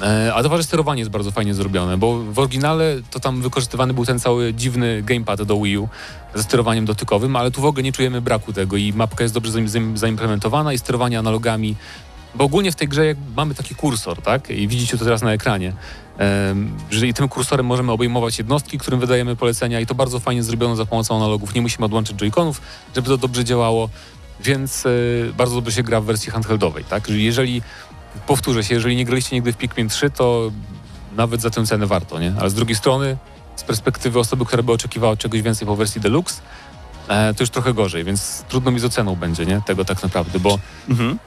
E, a że sterowanie jest bardzo fajnie zrobione, bo w oryginale to tam wykorzystywany był ten cały dziwny gamepad do Wii U ze sterowaniem dotykowym, ale tu w ogóle nie czujemy braku tego i mapka jest dobrze zaim- zaim- zaimplementowana i sterowanie analogami, bo ogólnie w tej grze mamy taki kursor, tak? I widzicie to teraz na ekranie. Że i tym kursorem możemy obejmować jednostki, którym wydajemy polecenia i to bardzo fajnie zrobiono za pomocą analogów. Nie musimy odłączyć joyconów, żeby to dobrze działało, więc e, bardzo dobrze się gra w wersji handheldowej, tak? Że Jeżeli, powtórzę się, jeżeli nie graliście nigdy w Pikmin 3, to nawet za tę cenę warto, nie? Ale z drugiej strony, z perspektywy osoby, która by oczekiwała czegoś więcej po wersji Deluxe, e, to już trochę gorzej, więc trudno mi z oceną będzie, nie? Tego tak naprawdę, bo Mhm.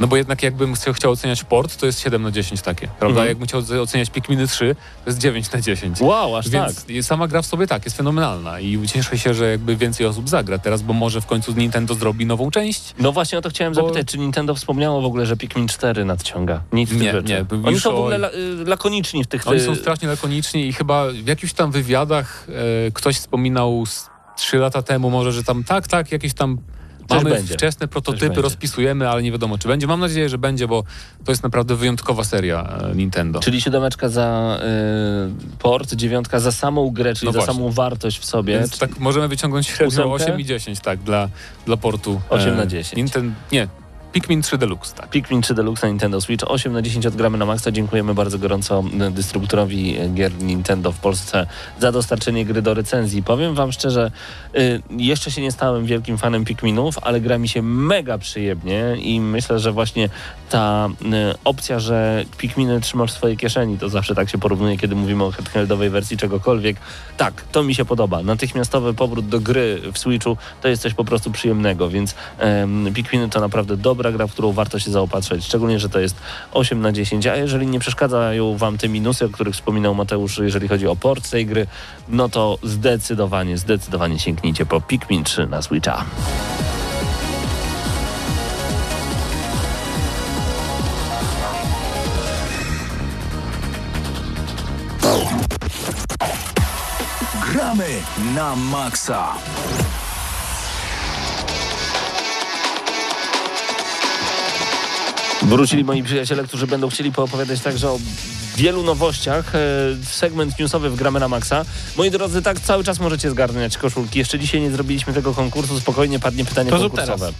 No bo jednak jakbym chciał, oceniać port, to jest 7 na 10 takie, prawda? Mhm. Jakbym chciał oceniać Pikminy 3, to jest 9 na 10. Wow, aż tak. Więc i sama gra w sobie tak, jest fenomenalna i cieszę się, że jakby więcej osób zagra teraz, bo może w końcu Nintendo zrobi nową część. No właśnie o to chciałem Bo- zapytać, czy Nintendo wspomniało w ogóle, że Pikmin 4 nadciąga? Nic w Nie, rzeczy. nie, Oni już są w o- ogóle la, y, lakoniczni w tych... Oni y, są strasznie lakoniczni i chyba w jakichś tam wywiadach e, ktoś wspominał 3 lata temu może, że tam tak, tak, jakieś tam mamy będzie. wczesne prototypy, rozpisujemy, ale nie wiadomo czy będzie. Mam nadzieję, że będzie, bo to jest naprawdę wyjątkowa seria e, Nintendo. Czyli siódemeczka za y, port, dziewiątka za samą grę, czyli No za właśnie. samą wartość w sobie. Więc tak możemy wyciągnąć średnio Ósemkę? 8 i 10, tak, dla, dla portu. 8 na e, 10. Ninten, nie, Pikmin 3 Deluxe, tak. Pikmin 3 Deluxe na Nintendo Switch 8 na 10 odgramy na maksa. Dziękujemy bardzo gorąco dystrybutorowi y, gier Nintendo w Polsce za dostarczenie gry do recenzji. Powiem wam szczerze, y, jeszcze się nie stałem wielkim fanem Pikminów, ale gra mi się mega przyjemnie i myślę, że właśnie ta opcja, że Pikminy trzymasz w swojej kieszeni, to zawsze tak się porównuje, kiedy mówimy o handheldowej wersji czegokolwiek. Tak, to mi się podoba. Natychmiastowy powrót do gry w Switchu to jest coś po prostu przyjemnego, więc em, Pikminy to naprawdę dobra gra, w którą warto się zaopatrzyć, szczególnie, że to jest 8 na 10, a jeżeli nie przeszkadzają wam te minusy, o których wspominał Mateusz, jeżeli chodzi o port tej gry, no to zdecydowanie, zdecydowanie sięgnijcie po Pikmin 3 na Switcha. Gramy na maksa. Wrócili moi przyjaciele, którzy będą chcieli poopowiadać także o wielu nowościach. E, Segment newsowy w Gramy na Maxa. Moi drodzy, tak cały czas możecie zgarniać koszulki. Jeszcze dzisiaj nie zrobiliśmy tego konkursu. Spokojnie padnie pytanie To konkursowe. teraz.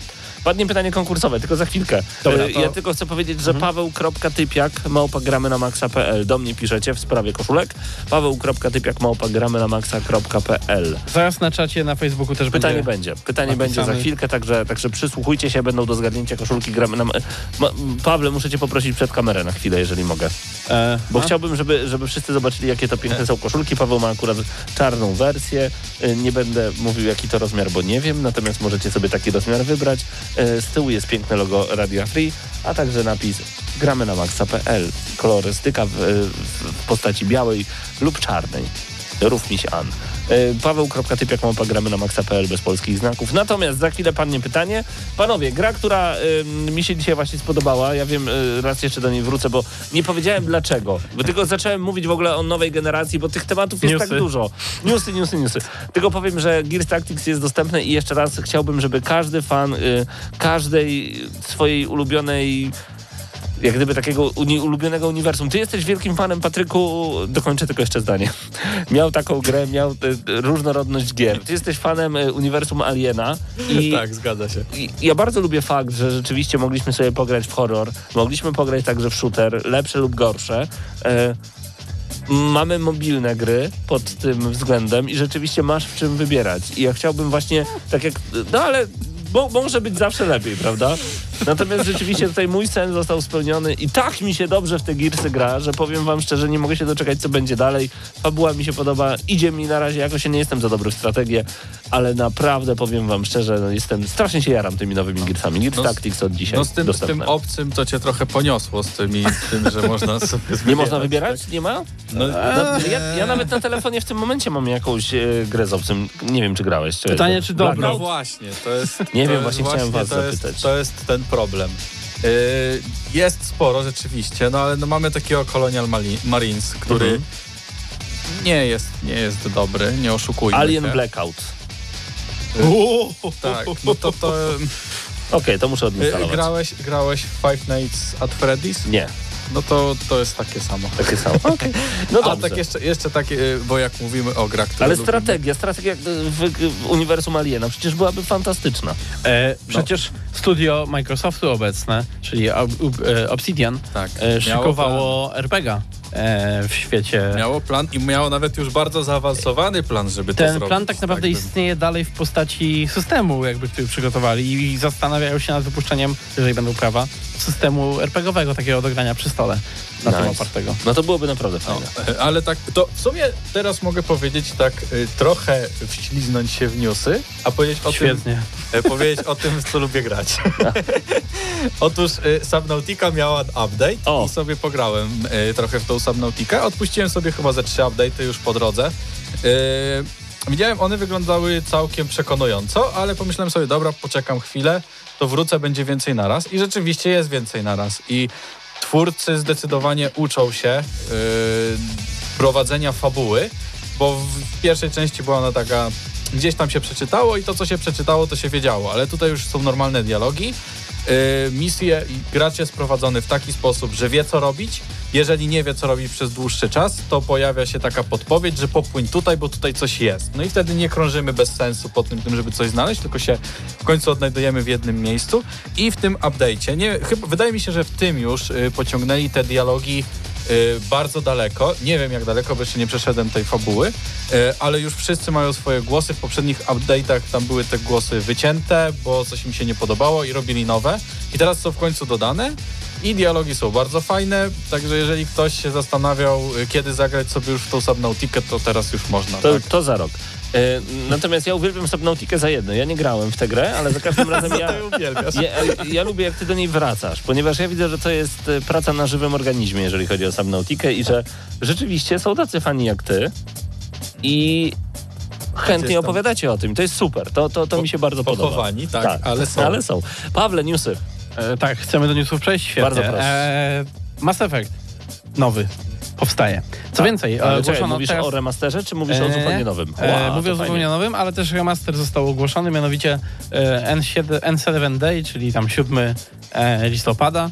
Padnie pytanie konkursowe, tylko za chwilkę. Dobra, E, to- Mhm. Ja tylko chcę powiedzieć, że paweł.typiak małpa gramy na maxa.pl do mnie piszecie w sprawie koszulek. paweł.typiak małpa gramy na maxa.pl Zaraz na czacie na Facebooku też Pytanie będzie. będzie. Pytanie będzie napisane. za chwilkę, także, także przysłuchujcie się, będą do zgarnięcia koszulki gramy na... Ma, Pawle, muszę cię poprosić przed kamerę na chwilę, jeżeli mogę. E, Bo a? chciałbym, żeby, żeby wszyscy zobaczyli, jakie to piękne są koszulki. Paweł ma akurat czarną wersję. Y, Nie będę mówił, jaki to rozmiar, bo nie wiem, natomiast możecie sobie taki rozmiar wybrać. Y, Z tyłu jest piękne logo Radia Free, a także napis gramy na maxa.pl. Kolorystyka w, w postaci białej lub czarnej. Rów mi się An. Y, Paweł.typiak małpa gramy na maxa.pl bez polskich znaków. Natomiast za chwilę padnie pytanie. Panowie, gra, która y, mi się dzisiaj właśnie spodobała, ja wiem, y, raz jeszcze do niej wrócę, bo nie powiedziałem dlaczego. Bo tylko zacząłem mówić w ogóle o nowej generacji, bo tych tematów jest Newsy. tak dużo. Newsy, newsy, newsy. Tylko powiem, że Gears Tactics jest dostępne i jeszcze raz chciałbym, żeby każdy fan y, każdej swojej ulubionej jak gdyby takiego uni ulubionego uniwersum. Ty jesteś wielkim fanem Patryku, dokończę tylko jeszcze zdanie. Miał taką grę, miał y, różnorodność gier. Ty jesteś fanem y, uniwersum Aliena i <laughs> Tak, zgadza się. i ja bardzo lubię fakt, że rzeczywiście mogliśmy sobie pograć w horror, mogliśmy pograć także w shooter, lepsze lub gorsze. E, mamy mobilne gry pod tym względem i rzeczywiście masz w czym wybierać. I ja chciałbym właśnie, tak jak, no ale mo, może być zawsze lepiej, prawda? Natomiast rzeczywiście tutaj mój sen został spełniony i tak mi się dobrze w te Gearsy gra, że powiem wam szczerze, nie mogę się doczekać, co będzie dalej. Fabuła mi się podoba, idzie mi na razie, jakoś nie jestem za dobry w strategię, ale naprawdę powiem wam szczerze, no jestem, strasznie się jaram tymi nowymi Gearsami. Gears No Tactics od dzisiaj No z tym, z tym obcym to cię trochę poniosło, z, tymi, z tym, że można <laughs> sobie Nie można wybierać? Nie ma? No, No, ja, ja nawet na telefonie w tym momencie mam jakąś e, grę z obcym. Nie wiem, czy grałeś. Czy Pytanie, czy dobrą? No właśnie, to jest. Nie to wiem, jest właśnie chciałem was to jest, zapytać. To jest ten problem. Yy, jest sporo rzeczywiście, no ale no mamy takiego Colonial Marines, który Mhm. nie, jest, nie jest dobry, nie oszukujmy Alien się. Blackout. Tak, no to to... Okej, to muszę odinstalować. grałeś, grałeś w Five Nights at Freddy's? Nie, No to, to jest takie samo. takie samo. <laughs> Okej. No A dobrze. tak jeszcze, jeszcze takie, yy, bo jak mówimy o grach, które Ale lubimy- strategia, strategia w, w uniwersum Aliena przecież byłaby fantastyczna. E, przecież studio Microsoftu obecne, czyli Ob- Ob- e, Obsidian, Tak, e, szykowało RPG e, w świecie. Miało plan i miało nawet już bardzo zaawansowany plan, żeby to Ten zrobić. plan tak naprawdę bym- istnieje dalej w postaci systemu, jakby który przygotowali i zastanawiają się nad wypuszczeniem, jeżeli będą prawa, systemu RPGowego takiego do grania przy stole na tym Nice. opartego. No to byłoby naprawdę No, fajne. ale tak, to w sumie teraz mogę powiedzieć tak, y, trochę wśliznąć się w newsy, a powiedzieć o Świetnie. tym, e, powiedzieć o tym, w co lubię grać. <laughs> Otóż Subnautica miała update O. i sobie pograłem trochę w tą Subnautikę. Odpuściłem sobie chyba ze trzy update'y już po drodze. Widziałem, one wyglądały całkiem przekonująco, ale pomyślałem sobie, dobra, poczekam chwilę, to wrócę, będzie więcej naraz. I rzeczywiście jest więcej naraz. I twórcy zdecydowanie uczą się yy, prowadzenia fabuły, bo w pierwszej części była ona taka, gdzieś tam się przeczytało i to, co się przeczytało, to się wiedziało, ale tutaj już są normalne dialogi. Yy, misje gracz jest prowadzony w taki sposób, że wie, co robić. Jeżeli nie wie, co robić przez dłuższy czas, to pojawia się taka podpowiedź, że popłyń tutaj, bo tutaj coś jest. No i wtedy nie krążymy bez sensu po tym, żeby coś znaleźć, tylko się w końcu odnajdujemy w jednym miejscu. I w tym update'cie, nie, chyba, wydaje mi się, że w tym już y, pociągnęli te dialogi y, bardzo daleko. Nie wiem jak daleko, bo jeszcze nie przeszedłem tej fabuły, y, ale już wszyscy mają swoje głosy. W poprzednich update'ach tam były te głosy wycięte, bo coś im się nie podobało i robili nowe. I teraz są w końcu dodane. I dialogi są bardzo fajne, także jeżeli ktoś się zastanawiał, y, kiedy zagrać sobie już w tą Subnautikę, to teraz już można. To, tak? to za rok. E, natomiast ja uwielbiam Subnautikę za jedno. Ja nie grałem w tę grę, ale za każdym razem <laughs> ja, ja, ja lubię, jak ty do niej wracasz, ponieważ ja widzę, że to jest e, praca na żywym organizmie, jeżeli chodzi o Subnautikę i że rzeczywiście są tacy fani jak ty i chętnie opowiadacie o tym. To jest super. To, to, to mi się bardzo podoba. Pochowani, tak, ale są. Ale są. Pawle, newsy. E, tak, chcemy do newsów przejść? Świetnie. Bardzo proszę. E, Mass Effect nowy powstaje. Co Tak. więcej, Ale e, ogłoszono mówisz teraz... o remasterze, czy mówisz o E, zupełnie nowym? E, mówię o fajnie. zupełnie nowym, ale też remaster został ogłoszony, mianowicie e, N7, N7 Day, czyli tam 7 e, listopada.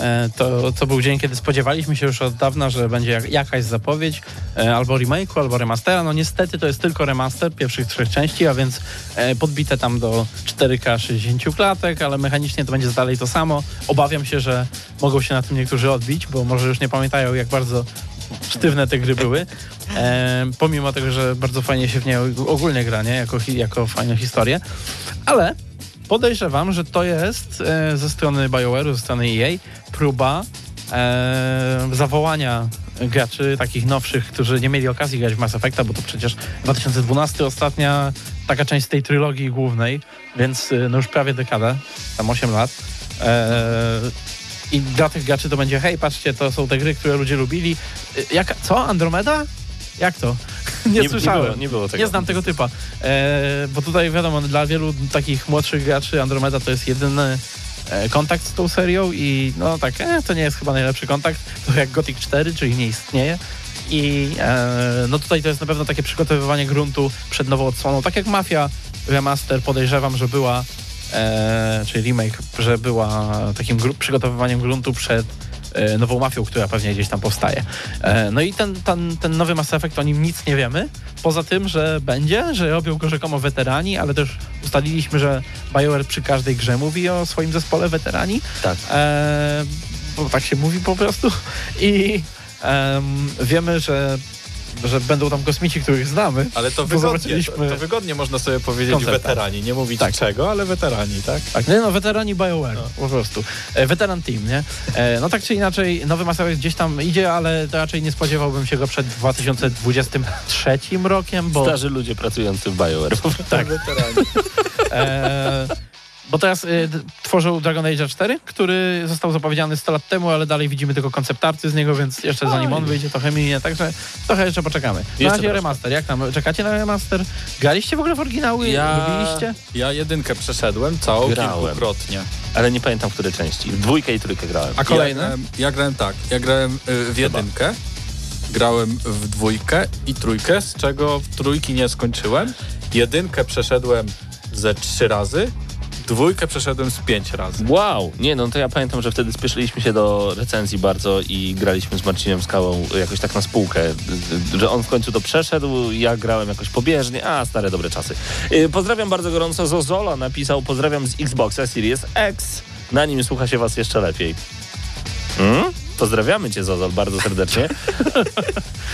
E, to, to był dzień, kiedy spodziewaliśmy się już od dawna, że będzie jak, jakaś zapowiedź e, albo remake'u, albo remastera. No niestety to jest tylko remaster pierwszych trzech części, a więc e, podbite tam do 4K 60 klatek, ale mechanicznie to będzie dalej to samo. Obawiam się, że mogą się na tym niektórzy odbić, bo może już nie pamiętają, jak bardzo sztywne te gry były. E, pomimo tego, że bardzo fajnie się w nie ogólnie gra, nie? Jako, jako fajną historię. Ale podejrzewam, że to jest e, ze strony BioWare'u, ze strony EA próba e, zawołania graczy takich nowszych, którzy nie mieli okazji grać w Mass Effecta, bo to przecież 2012 ostatnia taka część tej trylogii głównej, więc e, no już prawie dekada, tam 8 lat. E, i dla tych graczy to będzie, hej, patrzcie, to są te gry, które ludzie lubili. Y, Jak, co? Andromeda? Jak to? nie, Nie, słyszałem. nie było, nie było tego. Nie znam tego typa. E, bo tutaj wiadomo, dla wielu takich młodszych graczy Andromeda to jest jedyny e, kontakt z tą serią i no tak, e, to nie jest chyba najlepszy kontakt. To jak Gothic 4, czyli nie istnieje. I e, no tutaj to jest na pewno takie przygotowywanie gruntu przed nową odsłoną. Tak jak Mafia Remaster podejrzewam, że była, e, czyli remake, że była takim gru- przygotowywaniem gruntu przed nową mafią, która pewnie gdzieś tam powstaje. E, no i ten, ten, ten nowy Mass Effect, o nim nic nie wiemy, poza tym, że będzie, że robią go rzekomo weterani, ale też ustaliliśmy, że BioWare przy każdej grze mówi o swoim zespole weterani. Tak. E, bo tak się mówi po prostu. I em, wiemy, że że będą tam kosmici, których znamy. Ale to wygodnie, to, zobaczyliśmy to wygodnie można sobie powiedzieć weterani. Nie mówić Tak. czego, ale weterani, tak? Tak, nie no, weterani BioWare, po prostu. E, weteran team, nie? E, no tak czy inaczej, nowy Mass Effect gdzieś tam idzie, ale to raczej nie spodziewałbym się go przed 2023 rokiem, bo... Starzy ludzie pracujący w BioWare. Tak. <laughs> E, bo teraz y, tworzą Dragon Age 4, który został zapowiedziany 100 lat temu, ale dalej widzimy tylko koncept arty z niego, więc jeszcze zanim on wyjdzie, trochę minie, także trochę jeszcze poczekamy. Na Jeszcze razie remaster, jak tam? Czekacie na remaster? Graliście w ogóle w oryginały? Ja- Lubiliście? Ja jedynkę przeszedłem całą Grałem. kilkukrotnie. Ale nie pamiętam, w której części. W dwójkę i trójkę grałem. A kolejne? Ja grałem, ja grałem tak, ja grałem y, w jedynkę, grałem w dwójkę i trójkę, z czego w trójki nie skończyłem. Jedynkę przeszedłem ze trzy razy, dwójkę przeszedłem z pięć razy. Wow, nie no to ja pamiętam, że wtedy spieszyliśmy się do recenzji bardzo i graliśmy z Marcinem Skałą jakoś tak na spółkę, że on w końcu to przeszedł, ja grałem jakoś pobieżnie, a stare dobre czasy. Yy, Pozdrawiam bardzo gorąco, Zozola napisał, pozdrawiam z Xboxa Series X, na nim słucha się was jeszcze lepiej. Hmm? Pozdrawiamy cię Zozol bardzo serdecznie. <laughs>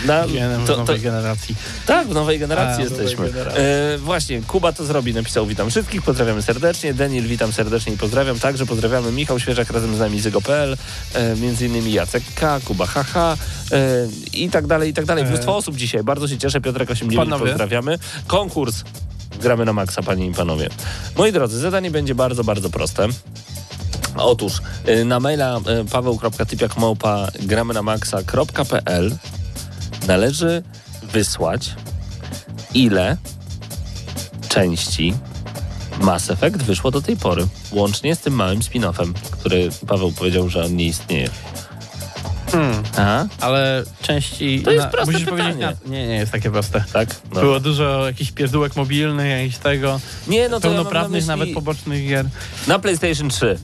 Na, to, z to, nowej generacji. tak, w nowej generacji A, w nowej jesteśmy. generacji. E, właśnie, Kuba to zrobi, napisał witam wszystkich, pozdrawiamy serdecznie, Daniel witam serdecznie i pozdrawiam, także pozdrawiamy Michał Świeżak razem z nami Zygo.pl, e, między innymi Jacek K, Kuba HH e, i tak dalej, i tak dalej. Mnóstwo osób dzisiaj, bardzo się cieszę, Piotrek 89 Panowie. pozdrawiamy. Konkurs gramy na maksa, panie i panowie. Moi drodzy, zadanie będzie bardzo, bardzo proste. Otóż y, na maila y, paweł.typiakmałpa gramy na maxa.pl należy wysłać ile części Mass Effect wyszło do tej pory, łącznie z tym małym spin-offem, który Paweł powiedział, że on nie istnieje. Hmm. A? Ale części... To jest proste musisz pytanie. na... Nie, nie jest takie proste. Tak? No. Było dużo jakichś pierdółek mobilnych, jakichś tego, Nie, no to ja pełnoprawnych, myśli nawet pobocznych gier. na PlayStation 3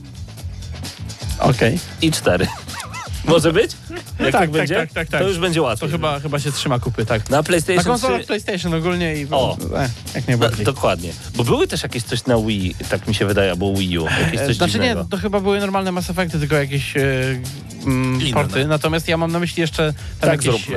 Okej. i 4. Może być? Jak tak, tak, będzie? tak, tak, tak. To już będzie To łatwiej. chyba, chyba się trzyma kupy, tak. Na Na PlayStation konsolach 3... PlayStation ogólnie i... O. E, jak No, najbardziej. dokładnie. Bo były też jakieś coś na Wii, tak mi się wydaje, albo Wii U. Jakieś E, coś Znaczy nie, dziwnego. to chyba były normalne Mass Effecty, tylko jakieś e, mm, Inne. porty. Natomiast ja mam na myśli jeszcze tam Tak jakieś... e,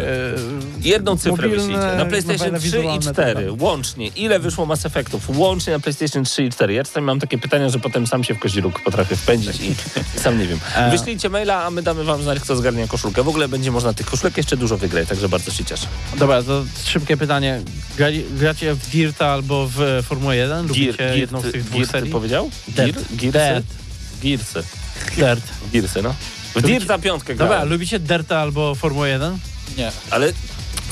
Jedną cyfrę wyślijcie. Na PlayStation nowele 3 i wizualne, 4 tak. łącznie. Ile wyszło Mass Effectów? Łącznie na PlayStation 3 i 4. Ja czasami mam takie pytania, że potem sam się w koziróg potrafię wpędzić i, i <laughs> sam nie wiem. E. Wyślijcie maila, a my damy wam znać, kto zgarnia koszulkę. W ogóle będzie można tych koszulek jeszcze dużo wygrać, także bardzo się cieszę. Dobra, to szybkie pytanie. Grali, gracie w Dirta albo w e, Formułę 1? Lubicie jedną z tych dwóch Gear, ty serii? powiedział? Dirt. Gear, Gearsy? Gearsy. Dirt. Gearsy, no. W Dirta piątkę Dobra, lubicie Dirta albo Formułę 1? Nie. Ale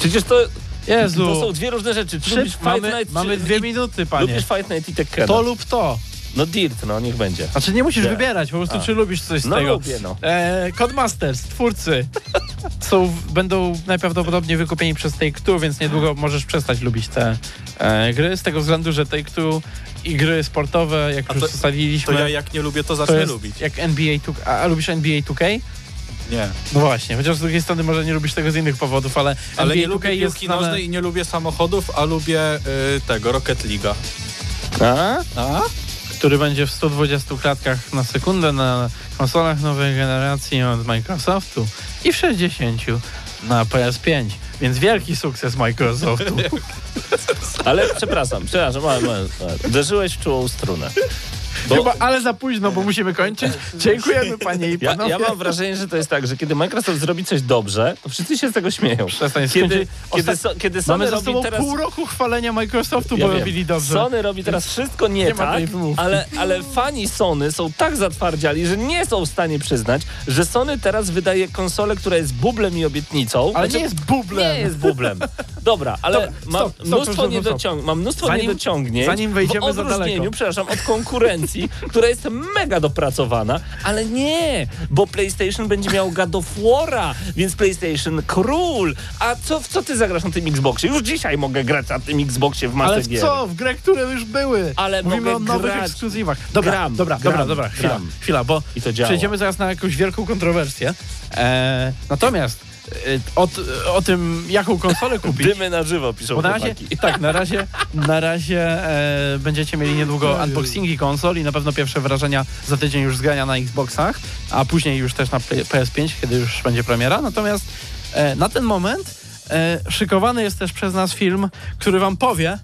przecież to, Jezu, to są dwie różne rzeczy. Czy Szyb- lubisz Fight mamy, Night, mamy czy, dwie minuty, panie. Lubisz Fight Night i Tekkena. To lub to. No Dirt, no niech będzie. Znaczy nie musisz Nie. wybierać, po prostu A. czy lubisz coś z No tego. lubię, no. E, Codemasters, twórcy, <laughs> są, będą najprawdopodobniej wykupieni przez Take-Two, więc niedługo możesz przestać lubić te e, gry, z tego względu, że Take-Two i gry sportowe, jak A już to- ustaliliśmy, To ja jak nie lubię, to to zacznę jest lubić. jak NBA 2K. A, a lubisz NBA 2K? Nie. No właśnie, chociaż z drugiej strony może nie lubisz tego z innych powodów, ale, Ale NBA nie lubię 2K jest piłki nożnej i nie lubię samochodów, a lubię y, tego, Rocket League'a. A? A? Który będzie w 120 klatkach na sekundę na konsolach nowej generacji od Microsoftu i w 60 na PS5. Więc wielki sukces Microsoftu. <laughs> Ale przepraszam, przepraszam, ale, w czułą strunę. Bo Chyba, ale za późno, bo musimy kończyć. Dziękujemy panie i ja, panowie. ja mam wrażenie, że to jest tak, że kiedy Microsoft zrobi coś dobrze, to wszyscy się z tego śmieją. Przestań Kiedy, kiedy, so, kiedy Sony robi teraz... pół roku chwalenia Microsoftu, Ja bo wiem. robili dobrze. Sony robi teraz wszystko nie, Nie tak, ale, ale fani Sony są tak zatwardziali, że nie są w stanie przyznać, że Sony teraz wydaje konsolę, która jest bublem i obietnicą. Ale Znaczy, nie jest bublem. Nie jest bublem. Dobra, <laughs> ale Dobra, mam stop, stop, mnóstwo, stop, niedociąg- mam mnóstwo Zanim- niedociągnięć zanim wejdziemy w za daleko. przepraszam, od konkurencji, <laughs> która jest mega dopracowana, ale nie, bo PlayStation będzie miał God of War'a, więc PlayStation król. A co, w co ty zagrasz na tym Xboxie? Już dzisiaj mogę grać na tym Xboxie w masę Ale w gier. co? W grę, które już były. Ale Mówimy mogę o nowych grać. ekskluzywach. Dobra, Gram, dobra, gram, dobra, dobra, chwila, gram. chwila, bo I to działa. przejdziemy zaraz na jakąś wielką kontrowersję. E, natomiast o, t- o tym, jaką konsolę kupić, Dymy na żywo, piszą na razie, tak, na razie, na razie e, będziecie mieli niedługo unboxingi konsol i na pewno pierwsze wrażenia za tydzień już zgrania na Xboxach, a później już też na P- PS5, kiedy już będzie premiera. Natomiast e, na ten moment e, szykowany jest też przez nas film, który wam powie,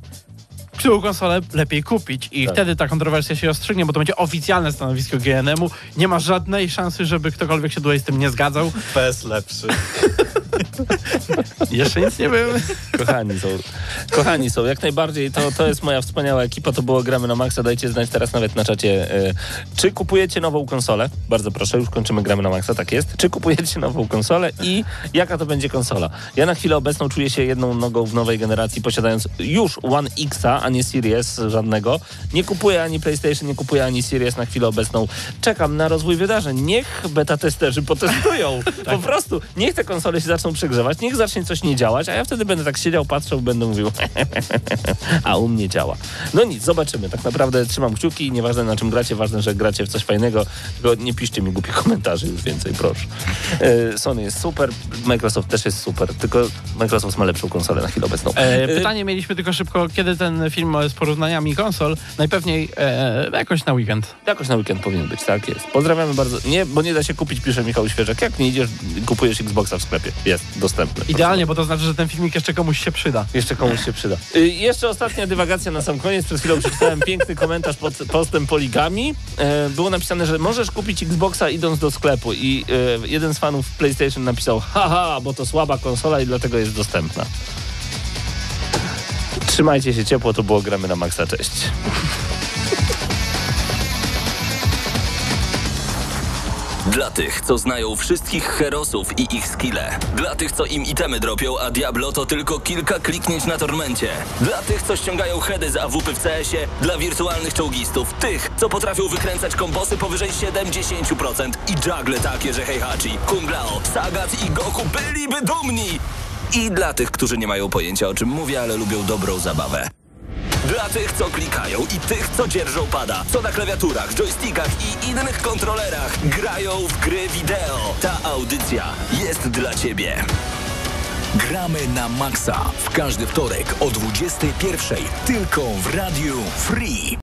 którą konsolę lepiej kupić. I Tak. wtedy ta kontrowersja się rozstrzygnie, bo to będzie oficjalne stanowisko GNM-u. Nie ma żadnej szansy, żeby ktokolwiek się tutaj z tym nie zgadzał. <laughs> PS lepszy. <laughs> Jeszcze nic nie wiem. Kochani są. Kochani są, jak najbardziej. To, to jest moja wspaniała ekipa, to było Gramy na Maxa. Dajcie znać teraz nawet na czacie, e, czy kupujecie nową konsolę? Bardzo proszę, już kończymy Gramy na Maxa, tak jest. Czy kupujecie nową konsolę i jaka to będzie konsola? Ja na chwilę obecną czuję się jedną nogą w nowej generacji, posiadając już One Xa, a nie Series żadnego. Nie kupuję ani PlayStation, nie kupuję ani Series na chwilę obecną. Czekam na rozwój wydarzeń. Niech beta testerzy potestują. <laughs> Po prostu niech te konsole się zaczną przegrzewać, niech zacznie coś nie działać, a ja wtedy będę tak siedział, patrzył, będę mówił <laughs> a u mnie działa. No nic, zobaczymy. Tak naprawdę trzymam kciuki, nieważne na czym gracie, ważne, że gracie w coś fajnego, tylko nie piszcie mi głupich komentarzy już więcej, proszę. E, Sony jest super, Microsoft też jest super, tylko Microsoft ma lepszą konsolę na chwilę obecną. E, pytanie mieliśmy tylko szybko, kiedy ten film z porównaniami konsol? Najpewniej e, jakoś na weekend. Jakoś na weekend powinien być, tak jest. Pozdrawiamy bardzo. Nie, bo nie da się kupić, pisze Michał Świeżak. Jak nie idziesz, kupujesz Xboxa w sklepie. Jest dostępny. Idealnie, bo to znaczy, że ten filmik jeszcze komuś się przyda. Jeszcze komuś się przyda. Y, jeszcze ostatnia dywagacja na sam koniec. Przed chwilą przeczytałem <laughs> piękny komentarz pod postem Poligami. E, było napisane, że możesz kupić Xboxa idąc do sklepu i e, jeden z fanów PlayStation napisał haha, bo to słaba konsola i dlatego jest dostępna. Trzymajcie się ciepło, to było Gramy na Maxa. Cześć. Dla tych, co znają wszystkich herosów i ich skille. Dla tych, co im itemy dropią, a Diablo to tylko kilka kliknięć na tormencie. Dla tych, co ściągają heady z AWP w CS-ie. Dla wirtualnych czołgistów. Tych, co potrafią wykręcać kombosy powyżej 70% i juggle takie, że Heihachi, Kung Lao, Sagat i Goku byliby dumni. I dla tych, którzy nie mają pojęcia o czym mówię, ale lubią dobrą zabawę. Dla tych, co klikają i tych, co dzierżą pada, co na klawiaturach, joystickach i innych kontrolerach grają w gry wideo. Ta audycja jest dla Ciebie. Gramy na Maxa w każdy wtorek o 21.00 tylko w Radiu Free.